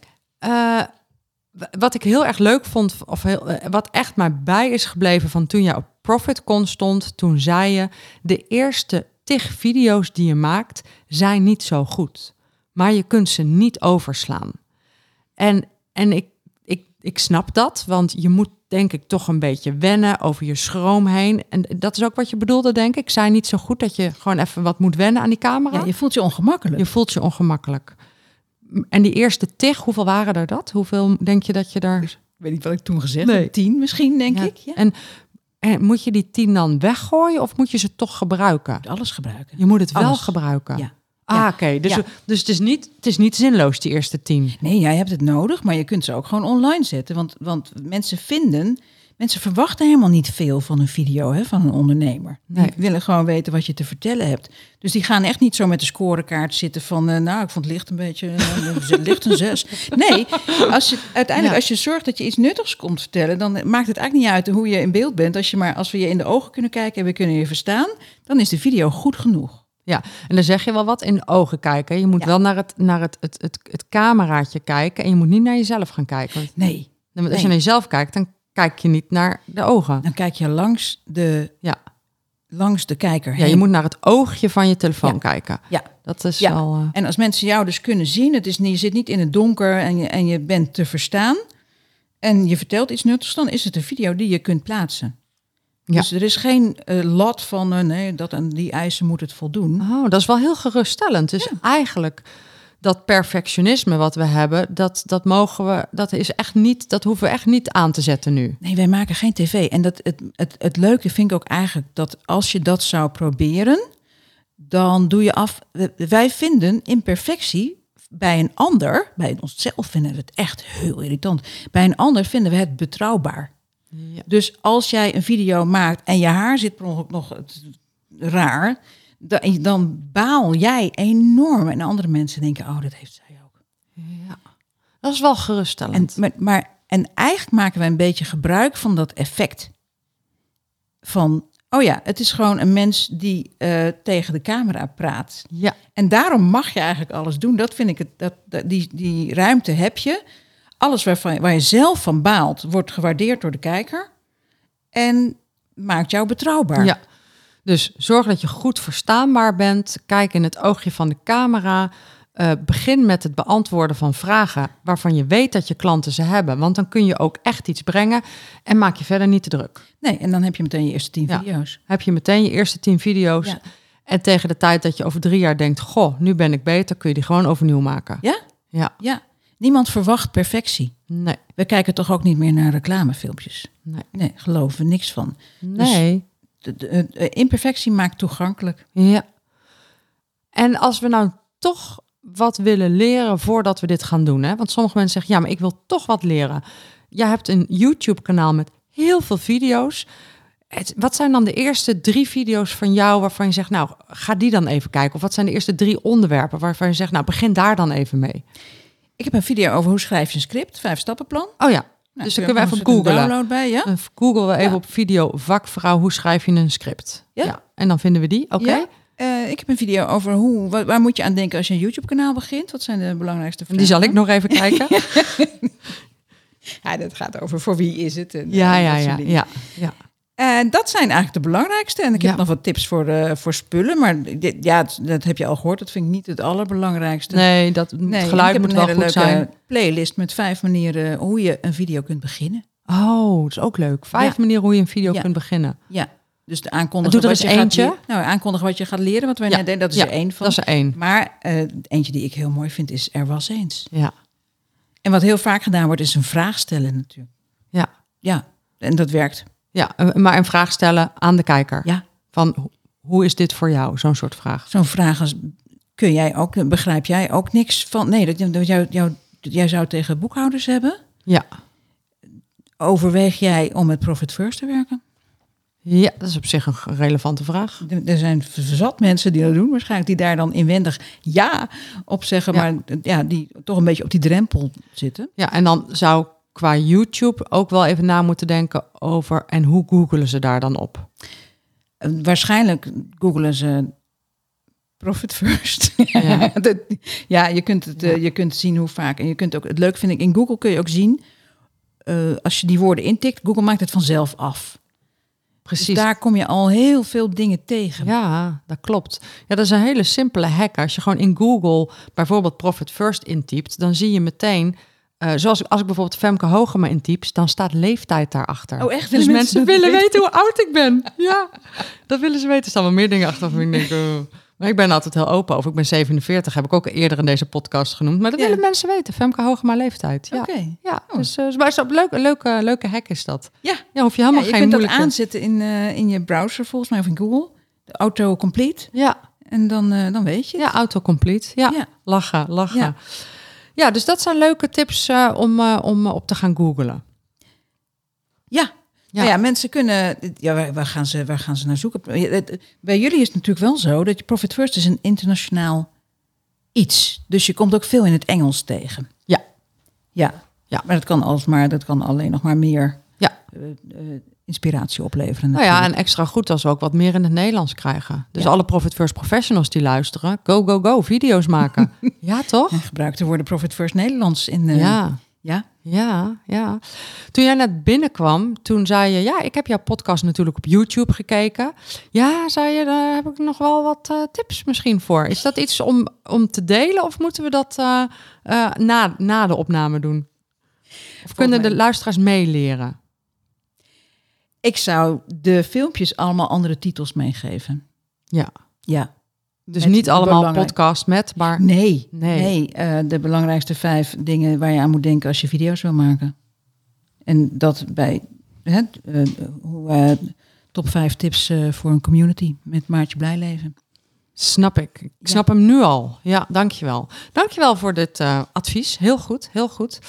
Wat ik heel erg leuk vond, of heel, eh, wat echt mij bij is gebleven van toen jij op ProfitCon stond, toen zei je: de eerste tig video's die je maakt zijn niet zo goed, maar je kunt ze niet overslaan. En, en ik, ik, ik snap dat, want je moet denk ik toch een beetje wennen over je schroom heen. En dat is ook wat je bedoelde, denk ik. Zei niet zo goed dat je gewoon even wat moet wennen aan die camera. Ja, je voelt je ongemakkelijk. Je voelt je ongemakkelijk. En die eerste tig, hoeveel waren er dat? Hoeveel denk je dat je daar... Ik weet niet wat ik toen gezegd Nee. heb. Tien misschien, denk Ja. ik. Ja. En, en moet je die tien dan weggooien of moet je ze toch gebruiken? Alles gebruiken. Je moet het wel gebruiken. Ja. Ah, oké. Dus, dus het, is niet, het is niet zinloos, die eerste tien. Nee, jij hebt het nodig, maar je kunt ze ook gewoon online zetten. Want, want mensen vinden, mensen verwachten helemaal niet veel van een video hè, van een ondernemer. Nee. Die willen gewoon weten wat je te vertellen hebt. Dus die gaan echt niet zo met de scorekaart zitten van, eh, nou, ik vond het licht een beetje, eh, het licht een zes. Nee, als je, uiteindelijk Ja. als je zorgt dat je iets nuttigs komt vertellen, dan maakt het eigenlijk niet uit hoe je in beeld bent. Als, je maar, als we je in de ogen kunnen kijken en we kunnen je verstaan, dan is de video goed genoeg. Ja, en dan zeg je wel wat in de ogen kijken. Je moet Ja. wel naar, het, naar het, het, het, het cameraatje kijken en je moet niet naar jezelf gaan kijken. Nee, als Nee. je naar jezelf kijkt, dan kijk je niet naar de ogen. dan kijk je langs de, Ja, langs de kijker ja je heen. moet naar het oogje van je telefoon Ja. kijken. Ja. Dat is Ja. al... eh, En als mensen jou dus kunnen zien, het is niet, je zit niet in het donker en je, en je bent te verstaan. En je vertelt iets nuttigs, dan is het een video die je kunt plaatsen. Ja. Dus er is geen eh, lat van nee, dat en die eisen moet het voldoen. Oh, dat is wel heel geruststellend. Dus eigenlijk dat perfectionisme wat we hebben, dat, dat mogen we, dat is echt niet, dat hoeven we echt niet aan te zetten nu. Nee, wij maken geen tv. En dat, het, het, het leuke vind ik ook eigenlijk dat als je dat zou proberen, dan doe je af. Wij vinden imperfectie bij een ander, bij onszelf vinden we het echt heel irritant. Bij een ander vinden we het betrouwbaar. Ja. Dus als jij een video maakt en je haar zit per ongeluk nog raar, dan, baal jij enorm. En andere mensen denken, oh, dat heeft zij ook. ja. Dat is wel En, geruststellend. maar, maar, en eigenlijk maken wij een beetje gebruik van dat effect. Van, oh ja, het is gewoon een mens die eh, tegen de camera praat. ja, En daarom mag je eigenlijk alles doen. Dat vind ik het, dat, dat- die, die ruimte heb je. Alles waarvan, waar je zelf van baalt, wordt gewaardeerd door de kijker. En maakt jou betrouwbaar. ja. Dus zorg dat je goed verstaanbaar bent. Kijk in het oogje van de camera. eh, begin met het beantwoorden van vragen waarvan je weet dat je klanten ze hebben. Want dan kun je ook echt iets brengen en maak je verder niet te druk. Nee, en dan heb je meteen je eerste tien Ja. video's. Heb je meteen je eerste tien video's. Ja. En tegen de tijd dat je over drie jaar denkt, goh, nu ben ik beter, kun je die gewoon overnieuw maken. Ja? Ja, Ja. Niemand verwacht perfectie. nee, We kijken toch ook niet meer naar reclamefilmpjes. nee, Nee, geloven we niks van. nee. De, de- de imperfectie maakt toegankelijk. Ja. En als we nou toch wat willen leren voordat we dit gaan doen, hè? want sommige mensen zeggen, ja, maar ik wil toch wat leren. Jij hebt een YouTube-kanaal met heel veel video's. Het- wat zijn dan de eerste drie video's van jou waarvan je zegt, nou, ga die dan even kijken? Of wat zijn de eerste drie onderwerpen waarvan je zegt, nou, begin daar dan even mee? Ik heb een video over hoe schrijf je een script, vijf stappenplan. Oh ja, dus dan kun kunnen je we even googlen. download bij, ja? Dan Google we even op video vakvrouw, hoe schrijf je een script? Ja. En dan vinden we die, oké? Eh, ik heb een video over hoe, waar, waar moet je aan denken als je een YouTube-kanaal begint? Wat zijn de belangrijkste vragen? Die zal ik nog even kijken. Ja, dat gaat over voor wie is het. En, Ja, en ja, ja, ja. En dat zijn eigenlijk de belangrijkste. En ik heb Ja. nog wat tips voor, eh, voor spullen. Maar dit, ja, dat heb je al gehoord. Dat vind ik niet het allerbelangrijkste. Nee, dat, Nee, het geluid moet wel goed leuke zijn. playlist met vijf manieren hoe je een video kunt beginnen. Oh, dat is ook leuk. Vijf Ja. manieren hoe je een video Ja. kunt beginnen. Ja, dus de aankondigen. Doe er wat eens je eentje. Gaat, nou, aankondigen wat je gaat leren. Wat wij net deden, dat is er één van. Dat is er één. Maar eh, eentje die ik heel mooi vind is Er was eens. Ja, En wat heel vaak gedaan wordt is een vraag stellen natuurlijk. ja. Ja, en dat werkt. Ja. eh, Maar een vraag stellen aan de kijker. Ja, Van, ho- hoe is dit voor jou? Zo'n soort vraag. zo'n vraag als, kun jij ook, begrijp jij ook niks van? Nee, dat, dat jou, jou, jij zou tegen boekhouders hebben. Ja. Overweeg jij om met Profit First te werken? ja, dat is op zich een relevante vraag. Er- Er zijn zat mensen die dat doen waarschijnlijk, die daar dan inwendig ja op zeggen, Ja. maar ja, die toch een beetje op die drempel zitten. Ja, en dan zou qua YouTube ook wel even na moeten denken over... en hoe googelen ze daar dan op? En waarschijnlijk googelen ze Profit First. Ja. Dat- ja, je kunt, het, eh, je kunt zien hoe vaak. En je kunt ook, het leuk vind ik, in Google kun je ook zien, eh, als je die woorden intikt, Google maakt het vanzelf af. Precies. Dus daar kom je al heel veel dingen tegen. Ja, dat klopt. Ja, dat is een hele simpele hack. Als je gewoon in Google bijvoorbeeld Profit First intypt, dan zie je meteen, eh, zoals als ik bijvoorbeeld Femke Hogema intyp, dan staat leeftijd daarachter. Oh, echt? Dus mensen, willen weten? hoe oud ik ben. Ja, dat willen ze weten. Er staan wel meer dingen achter. Van ik denk, oh. Maar ik ben altijd heel open over. Ik ben 47, heb ik ook eerder in deze podcast genoemd. Maar dat Ja. willen mensen weten. Femke Hogema leeftijd. Ja, Oké. ja Oh. dus, eh, maar zo leuke, leuke, leuke hack is dat. Ja. Ja, hoef je Ja, helemaal je geen kunt dat aanzetten in, eh, in je browser, volgens mij, of in Google. De autocomplete. Ja, En dan, eh, dan weet je het. Ja, autocomplete. Ja, Ja. lachen, lachen. Ja. Dus dat zijn leuke tips eh, om, eh, om op te gaan googlen. Ja. Ja. Ja. ja, mensen kunnen. Ja, waar, waar, gaan ze, waar gaan ze naar zoeken? Bij jullie is het natuurlijk wel zo dat je Profit First is een internationaal iets. Dus je komt ook veel in het Engels tegen. Ja. Ja. Ja. Maar dat kan alsmaar, dat kan alleen nog maar meer Ja. eh, inspiratie opleveren. Nou ja, natuurlijk. en extra goed als we ook wat meer in het Nederlands krijgen. Dus Ja. alle Profit First professionals die luisteren, go, go, go, video's maken. ja, toch? En gebruik de woorden Profit First Nederlands in. eh, Ja. ja. Ja, ja. Toen jij net binnenkwam, toen zei je... ja, ik heb jouw podcast natuurlijk op YouTube gekeken. Ja, zei je, daar heb ik nog wel wat eh, tips misschien voor. Is dat iets om, om te delen of moeten we dat eh, na, na de opname doen? Of kunnen de luisteraars meeleren? Ik zou de filmpjes allemaal andere titels meegeven. Ja, Ja. dus Met niet allemaal belangrijk- podcast met, maar... Nee, Nee. nee. eh, de belangrijkste vijf dingen waar je aan moet denken als je video's wil maken. En dat bij hè, eh, eh, top vijf tips voor een community met Maartje Blijleven. Snap ik. Ik Ja. snap hem nu al. Ja, dankjewel. Dankjewel voor dit advies. Heel goed, heel goed.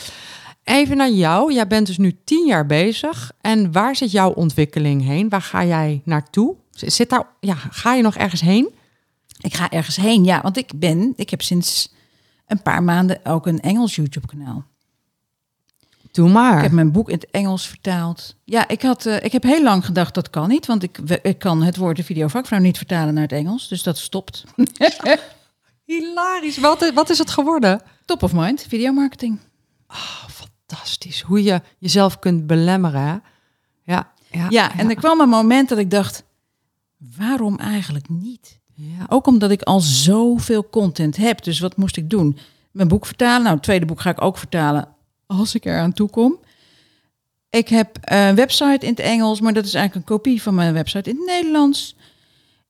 Even naar jou. Jij bent dus nu tien jaar bezig. En waar zit jouw ontwikkeling heen? Waar ga jij naartoe? Zit daar, ja, ga je nog ergens heen? Ik ga ergens heen, ja, want ik ben, ik heb sinds een paar maanden ook een Engels YouTube kanaal. Doe maar. Ik heb mijn boek in het Engels vertaald. Ja, ik, had, eh, ik heb heel lang gedacht dat kan niet, want ik, ik kan het woord de videovakvrouw niet vertalen naar het Engels, dus dat stopt. Hilarisch. Wat, wat is het geworden? Top of mind, videomarketing. Fantastisch. Hoe je jezelf kunt belemmeren. Ja, ja, Ja, en er kwam een moment dat ik dacht, waarom eigenlijk niet? Ja. Ook omdat ik al zoveel content heb. Dus wat moest ik doen? Mijn boek vertalen. Nou, het tweede boek ga ik ook vertalen als ik er aan toe kom. Ik heb een website in het Engels, maar dat is eigenlijk een kopie van mijn website in het Nederlands.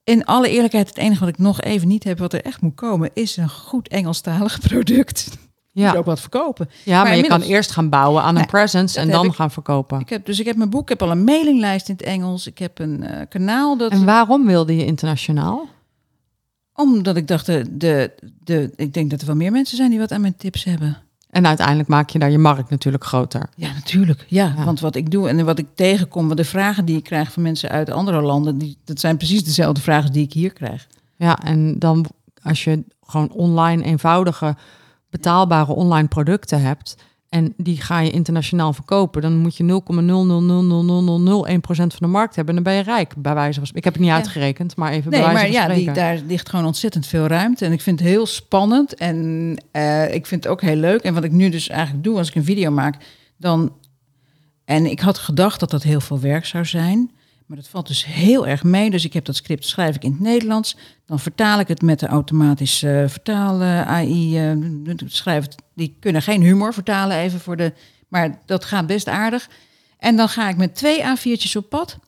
In alle eerlijkheid, het enige wat ik nog even niet heb, wat er echt moet komen, is een goed Engelstalig product. Ja. Ook wat verkopen. ja, maar, je inmiddels- kan eerst gaan bouwen aan een Nee, presence en dan ik. gaan verkopen. Ik heb, dus ik heb mijn boek, ik heb al een mailinglijst in het Engels. Ik heb een eh, kanaal dat. En waarom wilde je internationaal? Omdat ik dacht, de, de, de, ik denk dat er wel meer mensen zijn die wat aan mijn tips hebben. En uiteindelijk maak je daar je markt natuurlijk groter. Ja, natuurlijk. Ja, Ja. want wat ik doe en wat ik tegenkom, wat de vragen die ik krijg van mensen uit andere landen, die, dat zijn precies dezelfde vragen die ik hier krijg. Ja, en dan als je gewoon online eenvoudige, betaalbare online producten hebt en die ga je internationaal verkopen, dan moet je 0,0000001% van de markt hebben en dan ben je rijk, bij wijze van. Ik heb het niet Ja. uitgerekend, maar even Nee, bij wijze maar van ja, die, daar ligt gewoon ontzettend veel ruimte. En ik vind het heel spannend. En eh, ik vind het ook heel leuk. En wat ik nu dus eigenlijk doe als ik een video maak, dan. En ik had gedacht dat dat heel veel werk zou zijn. Maar dat valt dus heel erg mee. Dus ik heb dat script, schrijf ik in het Nederlands. Dan vertaal ik het met de automatische eh, vertaal eh, AI. eh, schrijf het, die kunnen geen humor vertalen even voor de. Maar dat gaat best aardig. En dan ga ik met twee A4'tjes op pad.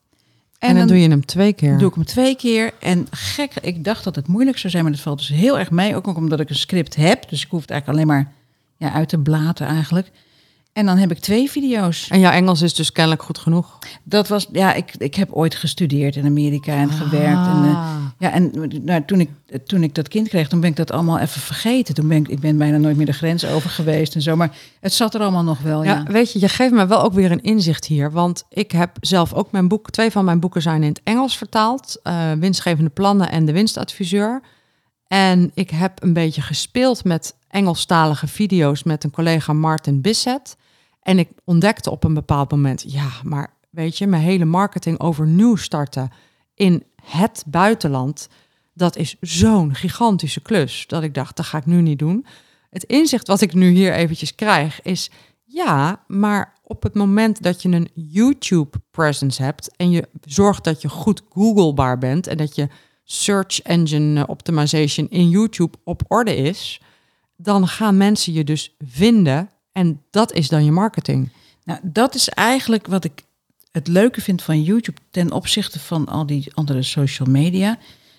en dan, doe je hem twee keer. Doe ik hem twee keer. En gek, ik dacht dat het moeilijk zou zijn, maar dat valt dus heel erg mee. Ook omdat ik een script heb. Dus ik hoef het eigenlijk alleen maar ja, uit te blaten eigenlijk. En dan heb ik twee video's. En jouw Engels is dus kennelijk goed genoeg. Dat was, ja, ik, ik heb ooit gestudeerd in Amerika en gewerkt. En, eh, Ah. ja, en nou, toen, ik, toen ik dat kind kreeg, toen ben ik dat allemaal even vergeten. Toen ben ik, ik ben bijna nooit meer de grens over geweest en zo. Maar het zat er allemaal nog wel, ja. Ja, weet je, je geeft me wel ook weer een inzicht hier. Want ik heb zelf ook mijn boek, twee van mijn boeken zijn in het Engels vertaald. eh, winstgevende plannen en de winstadviseur. En ik heb een beetje gespeeld met Engelstalige video's met een collega Martin Bissett. En ik ontdekte op een bepaald moment, ja, maar weet je, mijn hele marketing overnieuw starten in het buitenland, dat is zo'n gigantische klus. Dat ik dacht, dat ga ik nu niet doen. Het inzicht wat ik nu hier eventjes krijg is, ja, maar op het moment dat je een YouTube presence hebt en je zorgt dat je goed Googlebaar bent en dat je search engine optimization in YouTube op orde is, dan gaan mensen je dus vinden en dat is dan je marketing. Nou, dat is eigenlijk wat ik het leuke vind van YouTube ten opzichte van al die andere social media.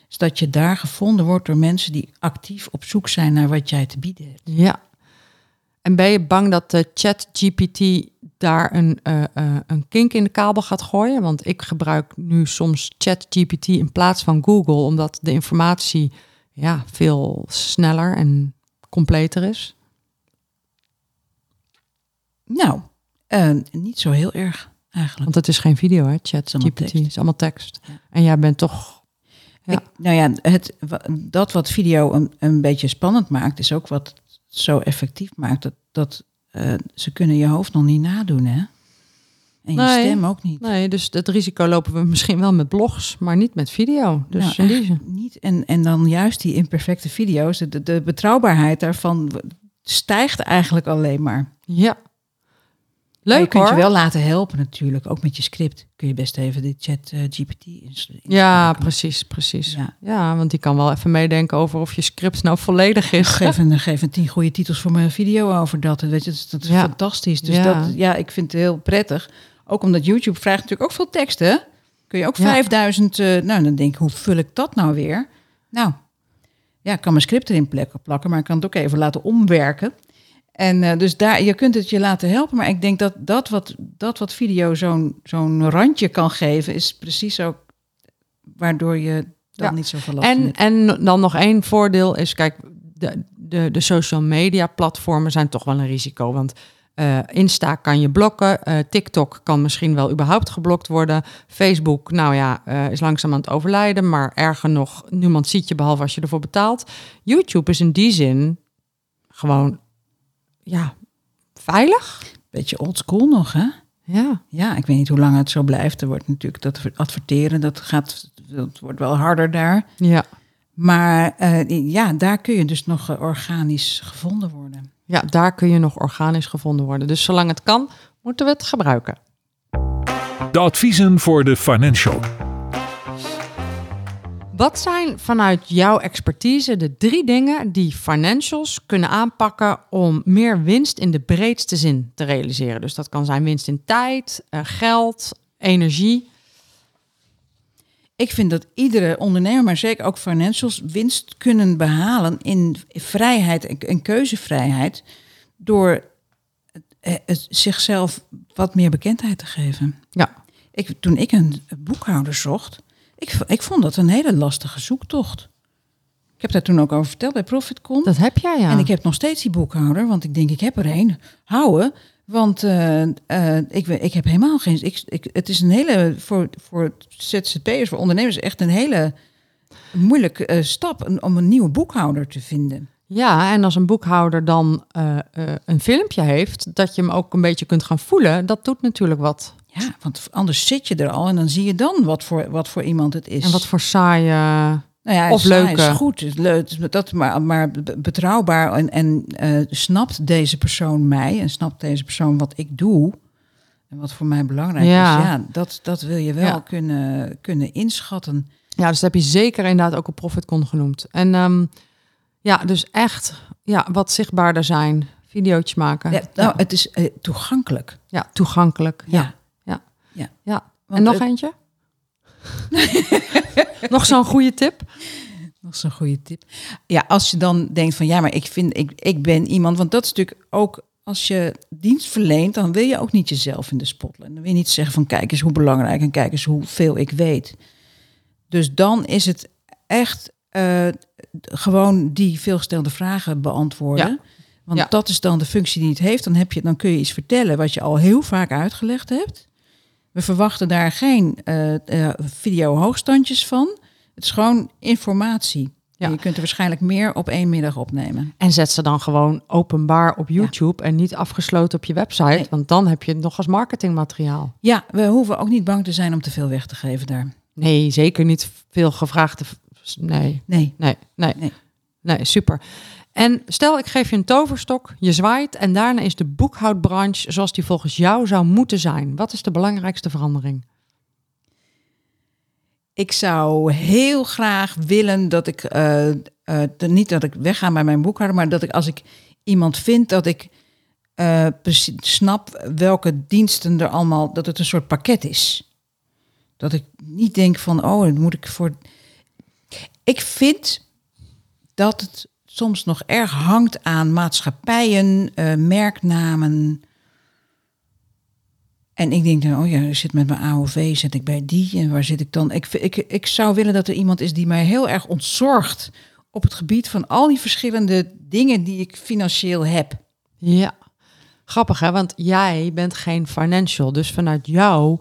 Is dat je daar gevonden wordt door mensen die actief op zoek zijn naar wat jij te bieden hebt. Ja. En ben je bang dat de ChatGPT daar een, eh, eh, een kink in de kabel gaat gooien? Want ik gebruik nu soms ChatGPT in plaats van Google, omdat de informatie ja, veel sneller en completer is. Nou, eh, niet zo heel erg eigenlijk. Want het is geen video, hè? allemaal ChatGPT tekst. is allemaal tekst. Ja. En jij bent toch. Ja. Ik, nou ja, het, dat wat video een, een beetje spannend maakt, is ook wat het zo effectief maakt. Dat, dat eh, ze kunnen je hoofd nog niet nadoen, hè? En je stem ook niet. Nee, dus het risico lopen we misschien wel met blogs, maar niet met video. Dus Nou, in die zin. niet. En, en dan juist die imperfecte video's, de, de betrouwbaarheid daarvan stijgt eigenlijk alleen maar. Ja. Leuk je kunt hoor. je wel laten helpen natuurlijk, ook met je script. Kun je best even de chat eh, GPT ins- Ja, precies, precies. Ja. Ja. want die kan wel even meedenken over of je script nou volledig is. Geef een, geef een tien goede titels voor mijn video over dat. Weet je, dat is, Ja. fantastisch. Dus Ja. dat, ja, ik vind het heel prettig. Ook omdat YouTube vraagt natuurlijk ook veel teksten. hè? Kun je ook Ja. 5000... eh, nou, dan denk ik, hoe vul ik dat nou weer? Nou, ja, ik kan mijn script erin plekken, plakken, maar ik kan het ook even laten omwerken. En eh, dus daar, je kunt het je laten helpen. Maar ik denk dat dat wat, dat wat video zo'n zo'n randje kan geven, is precies ook waardoor je dan Ja. niet zoveel last En, hebt. en dan nog één voordeel is, kijk, de, de, de social media platformen zijn toch wel een risico. Want eh, Insta kan je blokken, eh, TikTok kan misschien wel überhaupt geblokt worden. Facebook, nou ja, is langzaam aan het overlijden, maar erger nog, niemand ziet je behalve als je ervoor betaalt. YouTube is in die zin gewoon, ja, veilig. Beetje oldschool nog, hè? Ja, Ja, ik weet niet hoe lang het zo blijft. Er wordt natuurlijk dat adverteren, dat gaat, dat wordt wel harder daar. ja. Maar eh, ja, daar kun je dus nog eh, organisch gevonden worden. Ja, daar kun je nog organisch gevonden worden. Dus zolang het kan, moeten we het gebruiken. De adviezen voor de financial. Wat zijn vanuit jouw expertise de drie dingen die financials kunnen aanpakken om meer winst in de breedste zin te realiseren? Dus dat kan zijn winst in tijd, eh, geld, energie. Ik vind dat iedere ondernemer, maar zeker ook financials, winst kunnen behalen in vrijheid en- keuzevrijheid door het- het zichzelf wat meer bekendheid te geven. Ja, Ik, toen ik een boekhouder zocht, ik, ik vond dat een hele lastige zoektocht. Ik heb daar toen ook over verteld bij Profitcom. dat heb jij ja. En ik heb nog steeds die boekhouder, want ik denk, ik heb er een. Houden. Want eh, eh, ik, ik heb helemaal geen. Ik, ik, het is een hele. Voor, voor ZZP'ers, voor ondernemers, echt een hele moeilijke eh, stap om een nieuwe boekhouder te vinden. Ja, en als een boekhouder dan een filmpje heeft, dat je hem ook een beetje kunt gaan voelen, dat doet natuurlijk wat. Ja, want anders zit je er al en dan zie je dan wat voor, wat voor iemand het is. En wat voor saaie. Nou ja, Of leuke. is goed, het is leuk, dat, maar, maar be- betrouwbaar en, en eh, snapt deze persoon mij en snapt deze persoon wat ik doe en wat voor mij belangrijk Ja. is. Ja, dat, dat wil je wel Ja. kunnen, kunnen inschatten. Ja, dus dat heb je zeker inderdaad ook op ProfitCon genoemd. En ehm, ja, dus echt ja, wat zichtbaarder zijn, videootjes maken. Ja, nou, het is eh, toegankelijk. Ja, toegankelijk. Ja. Ja. Ja. en nog het- eentje? nog zo'n goede tip? Is een goede tip. Ja, als je dan denkt van ja, maar ik vind, ik, ik ben iemand, want dat is natuurlijk ook als je dienst verleent, dan wil je ook niet jezelf in de spotlight. Dan wil je niet zeggen van kijk eens hoe belangrijk en kijk eens hoeveel ik weet. Dus dan is het echt eh, gewoon die veelgestelde vragen beantwoorden. Ja. Want Ja. dat is dan de functie die het heeft. Dan, heb je, dan kun je iets vertellen wat je al heel vaak uitgelegd hebt. We verwachten daar geen eh, eh, video hoogstandjes van. Het is gewoon informatie. Ja. En Je kunt er waarschijnlijk meer op één middag opnemen. En zet ze dan gewoon openbaar op YouTube en niet afgesloten op je website. Nee. Want dan heb je het nog als marketingmateriaal. Ja, we hoeven ook niet bang te zijn om te veel weg te geven daar. Nee, zeker niet veel gevraagde. Nee, Nee. nee, nee. Nee. Nee, super. En stel, ik geef je een toverstok, je zwaait en daarna is de boekhoudbranche zoals die volgens jou zou moeten zijn. Wat is de belangrijkste verandering? Ik zou heel graag willen dat ik, eh, eh, niet dat ik wegga bij mijn boekhouder, maar dat ik als ik iemand vind dat ik eh, snap welke diensten er allemaal, dat het een soort pakket is. Dat ik niet denk van, oh, dat moet ik voor. Ik vind dat het soms nog erg hangt aan maatschappijen, eh, merknamen. En ik denk dan, oh ja, zit met mijn AOV, zit ik bij die en waar zit ik dan? Ik, ik, ik zou willen dat er iemand is die mij heel erg ontzorgt op het gebied van al die verschillende dingen die ik financieel heb. Ja, grappig hè, want jij bent geen financial, dus vanuit jou...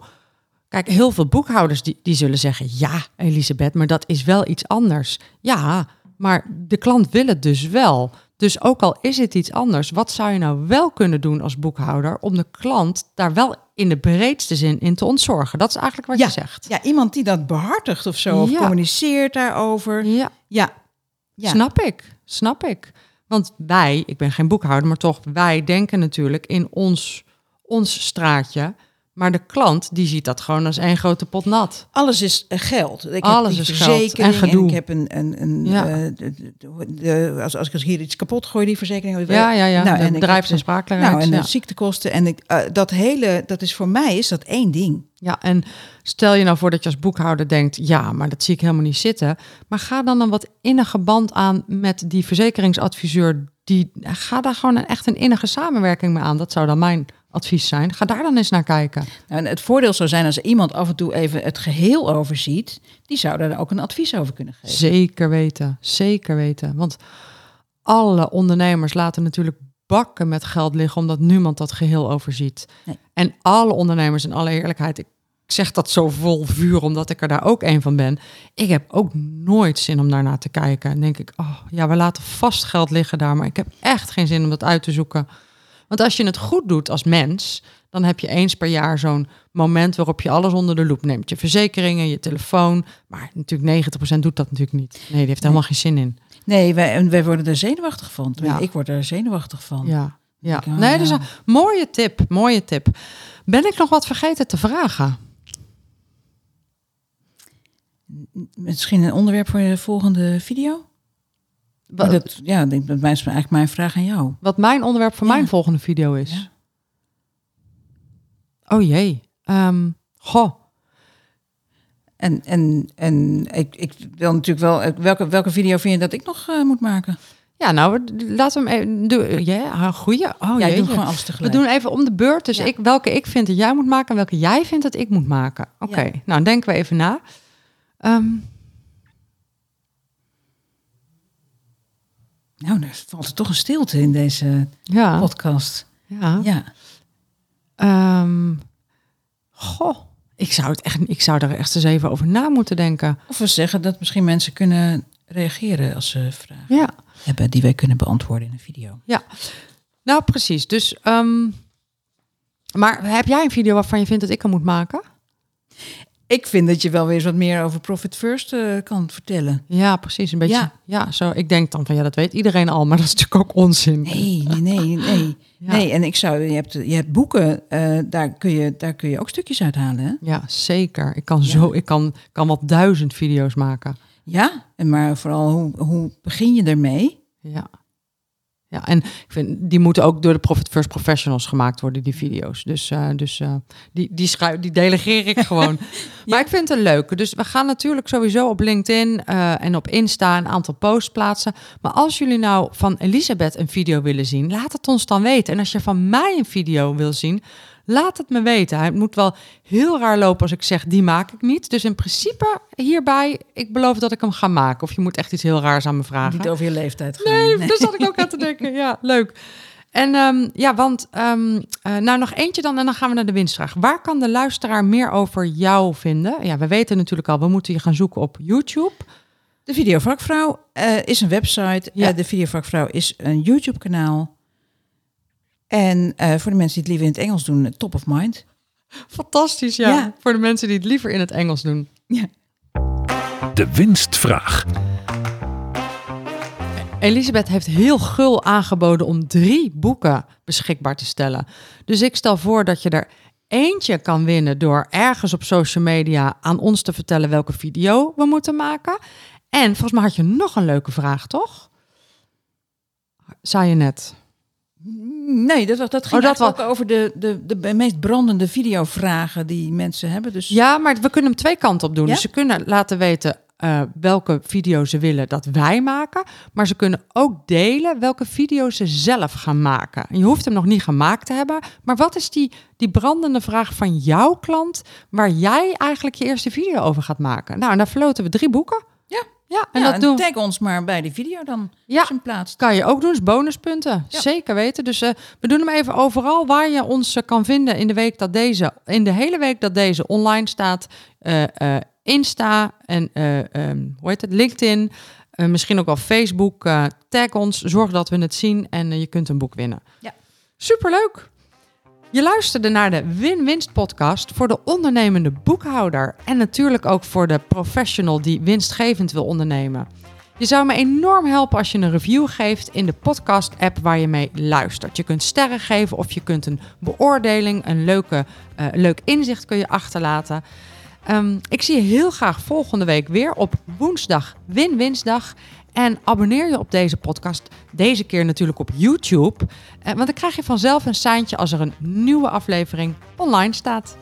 Kijk, heel veel boekhouders die, die zullen zeggen... ja, Elisabeth, maar dat is wel iets anders. Ja, maar de klant wil het dus wel. Dus ook al is het iets anders, wat zou je nou wel kunnen doen als boekhouder... om de klant daar wel in de breedste zin in te ontzorgen? Dat is eigenlijk wat Ja. je zegt. Ja, iemand die dat behartigt of zo, of Ja. communiceert daarover. Ja, Ja, ja. Snap ik, snap ik. Want wij, ik ben geen boekhouder, maar toch, wij denken natuurlijk in ons, ons straatje. Maar de klant, die ziet dat gewoon als één grote pot nat. Alles is eh, geld. Ik Alles heb is geld en gedoe. ik heb een, een, een Ja. eh, de- de- als, als ik hier iets kapot gooi, die verzekering. Ja, ja, ja. Nou, de en. Nou, en de ziektekosten en ik, eh, dat hele, dat is voor mij is dat één ding. ja, en stel je nou voor dat je als boekhouder denkt... ja, maar dat zie ik helemaal niet zitten. Maar ga dan een wat innige band aan met die verzekeringsadviseur. Die, ga daar gewoon een, echt een innige samenwerking mee aan. Dat zou dan mijn advies zijn. Ga daar dan eens naar kijken. En het voordeel zou zijn als iemand af en toe even het geheel overziet, die zou daar ook een advies over kunnen geven. Zeker weten, zeker weten. Want alle ondernemers laten natuurlijk bakken met geld liggen omdat niemand dat geheel overziet. Nee. En alle ondernemers, in alle eerlijkheid, ik zeg dat zo vol vuur omdat ik er daar ook een van ben. Ik heb ook nooit zin om daarnaar te kijken. En denk ik, oh ja, we laten vast geld liggen daar, maar ik heb echt geen zin om dat uit te zoeken. Want als je het goed doet als mens, dan heb je eens per jaar zo'n moment waarop je alles onder de loep neemt. Je verzekeringen, je telefoon. Maar natuurlijk 90% doet dat natuurlijk niet. Nee, die heeft helemaal geen zin in. Nee, wij, en wij worden er zenuwachtig van. Ja. Ik word er zenuwachtig van. Ja, ja. Oh, Nee, dus een mooie tip, mooie tip. Ben ik nog wat vergeten te vragen? misschien een onderwerp voor je volgende video? Dat, ja, dat is eigenlijk mijn vraag aan jou. Wat mijn onderwerp voor Ja. mijn volgende video is. Ja. Oh jee. Ehm, goh. En, en, en ik, ik wil natuurlijk wel... eh, Welke, welke video vind je dat ik nog eh, moet maken? Ja, nou, laten we hem even doen. Ja, goeie. Oh, ja, doe gewoon alles We doen even om de beurt. Dus Ja. ik, welke ik vind dat jij moet maken en welke jij vindt dat ik moet maken. Oké, nou denken we even na. Ehm, Nou, er valt er toch een stilte in deze ja, podcast. ja. Ja. Ehm, goh, ik zou, het echt, ik zou er echt eens even over na moeten denken. Of we zeggen dat misschien mensen kunnen reageren als ze vragen Ja, hebben die wij kunnen beantwoorden in een video. ja. Nou, precies. Dus, ehm, maar heb jij een video waarvan je vindt dat ik hem moet maken? Ik vind dat je wel weer eens wat meer over Profit First eh, kan vertellen. Ja, precies. Een beetje. Ja. Ja. zo. Ik denk dan van ja, dat weet iedereen al, maar dat is natuurlijk ook onzin. Nee, nee, nee, nee. Ja. Nee, en ik zou, je hebt, je hebt boeken, eh, daar, kun je, daar kun je ook stukjes uithalen. Hè? Ja, zeker. Ik kan zo, ik kan, kan wel duizend video's maken. Ja, en maar vooral hoe, hoe begin je ermee? Ja. Ja, en ik vind die moeten ook door de Profit First Professionals gemaakt worden, die video's. Dus, eh, dus eh, die, die, die delegeer ik gewoon. Maar ik vind het een leuke. Dus we gaan natuurlijk sowieso op LinkedIn eh, en op Insta een aantal posts plaatsen. Maar als jullie nou van Elisabeth een video willen zien, laat het ons dan weten. En als je van mij een video wil zien, laat het me weten. Het moet wel heel raar lopen als ik zeg, die maak ik niet. Dus in principe hierbij, ik beloof dat ik hem ga maken. Of je moet echt iets heel raars aan me vragen. Niet over je leeftijd gaan. Nee, daar zat ik ook aan te denken. Ja, leuk. En ehm, ja, want ehm, eh, nou nog eentje dan en dan gaan we naar de winstvraag. Waar kan de luisteraar meer over jou vinden? Ja, we weten natuurlijk al, we moeten je gaan zoeken op YouTube. De Videovakvrouw eh, is een website. Ja. Eh, de Videovakvrouw is een YouTube-kanaal. En eh, voor de mensen die het liever in het Engels doen, top of mind. Fantastisch, ja. Ja. Voor de mensen die het liever in het Engels doen. Ja. De winstvraag. Elisabeth heeft heel gul aangeboden om drie boeken beschikbaar te stellen. Dus ik stel voor dat je er eentje kan winnen door ergens op social media aan ons te vertellen welke video we moeten maken. En volgens mij had je nog een leuke vraag, toch? Zei je net. Nee, dat, dat ging Oh, dat over de, de, de meest brandende videovragen die mensen hebben. Dus Ja, maar we kunnen hem twee kanten op doen. Ja? Dus ze kunnen laten weten eh, welke video ze willen dat wij maken. Maar ze kunnen ook delen welke video's ze zelf gaan maken. En je hoeft hem nog niet gemaakt te hebben. Maar wat is die, die brandende vraag van jouw klant... waar jij eigenlijk je eerste video over gaat maken? Nou, en daar verloten we drie boeken. Ja. En ja, dat doen we. tag ons maar bij die video dan. Ja. Hem plaatst. Kan je ook doen, is bonuspunten. Ja. Zeker weten. Dus eh, we doen hem even overal waar je ons eh, kan vinden in de week dat deze, in de hele week dat deze online staat. Eh, Insta en eh, ehm, hoe heet het? LinkedIn. misschien ook wel Facebook. tag ons, zorg dat we het zien en je kunt een boek winnen. Ja. Superleuk. Je luisterde naar de Win-Winst podcast voor de ondernemende boekhouder. En natuurlijk ook voor de professional die winstgevend wil ondernemen. Je zou me enorm helpen als je een review geeft in de podcast-app waar je mee luistert. Je kunt sterren geven of je kunt een beoordeling, een leuke, eh, leuk inzicht kun je achterlaten. Ehm, ik zie je heel graag volgende week weer op woensdag Win-Winsdag. En abonneer je op deze podcast, deze keer natuurlijk op YouTube. Eh, want dan krijg je vanzelf een seintje als er een nieuwe aflevering online staat.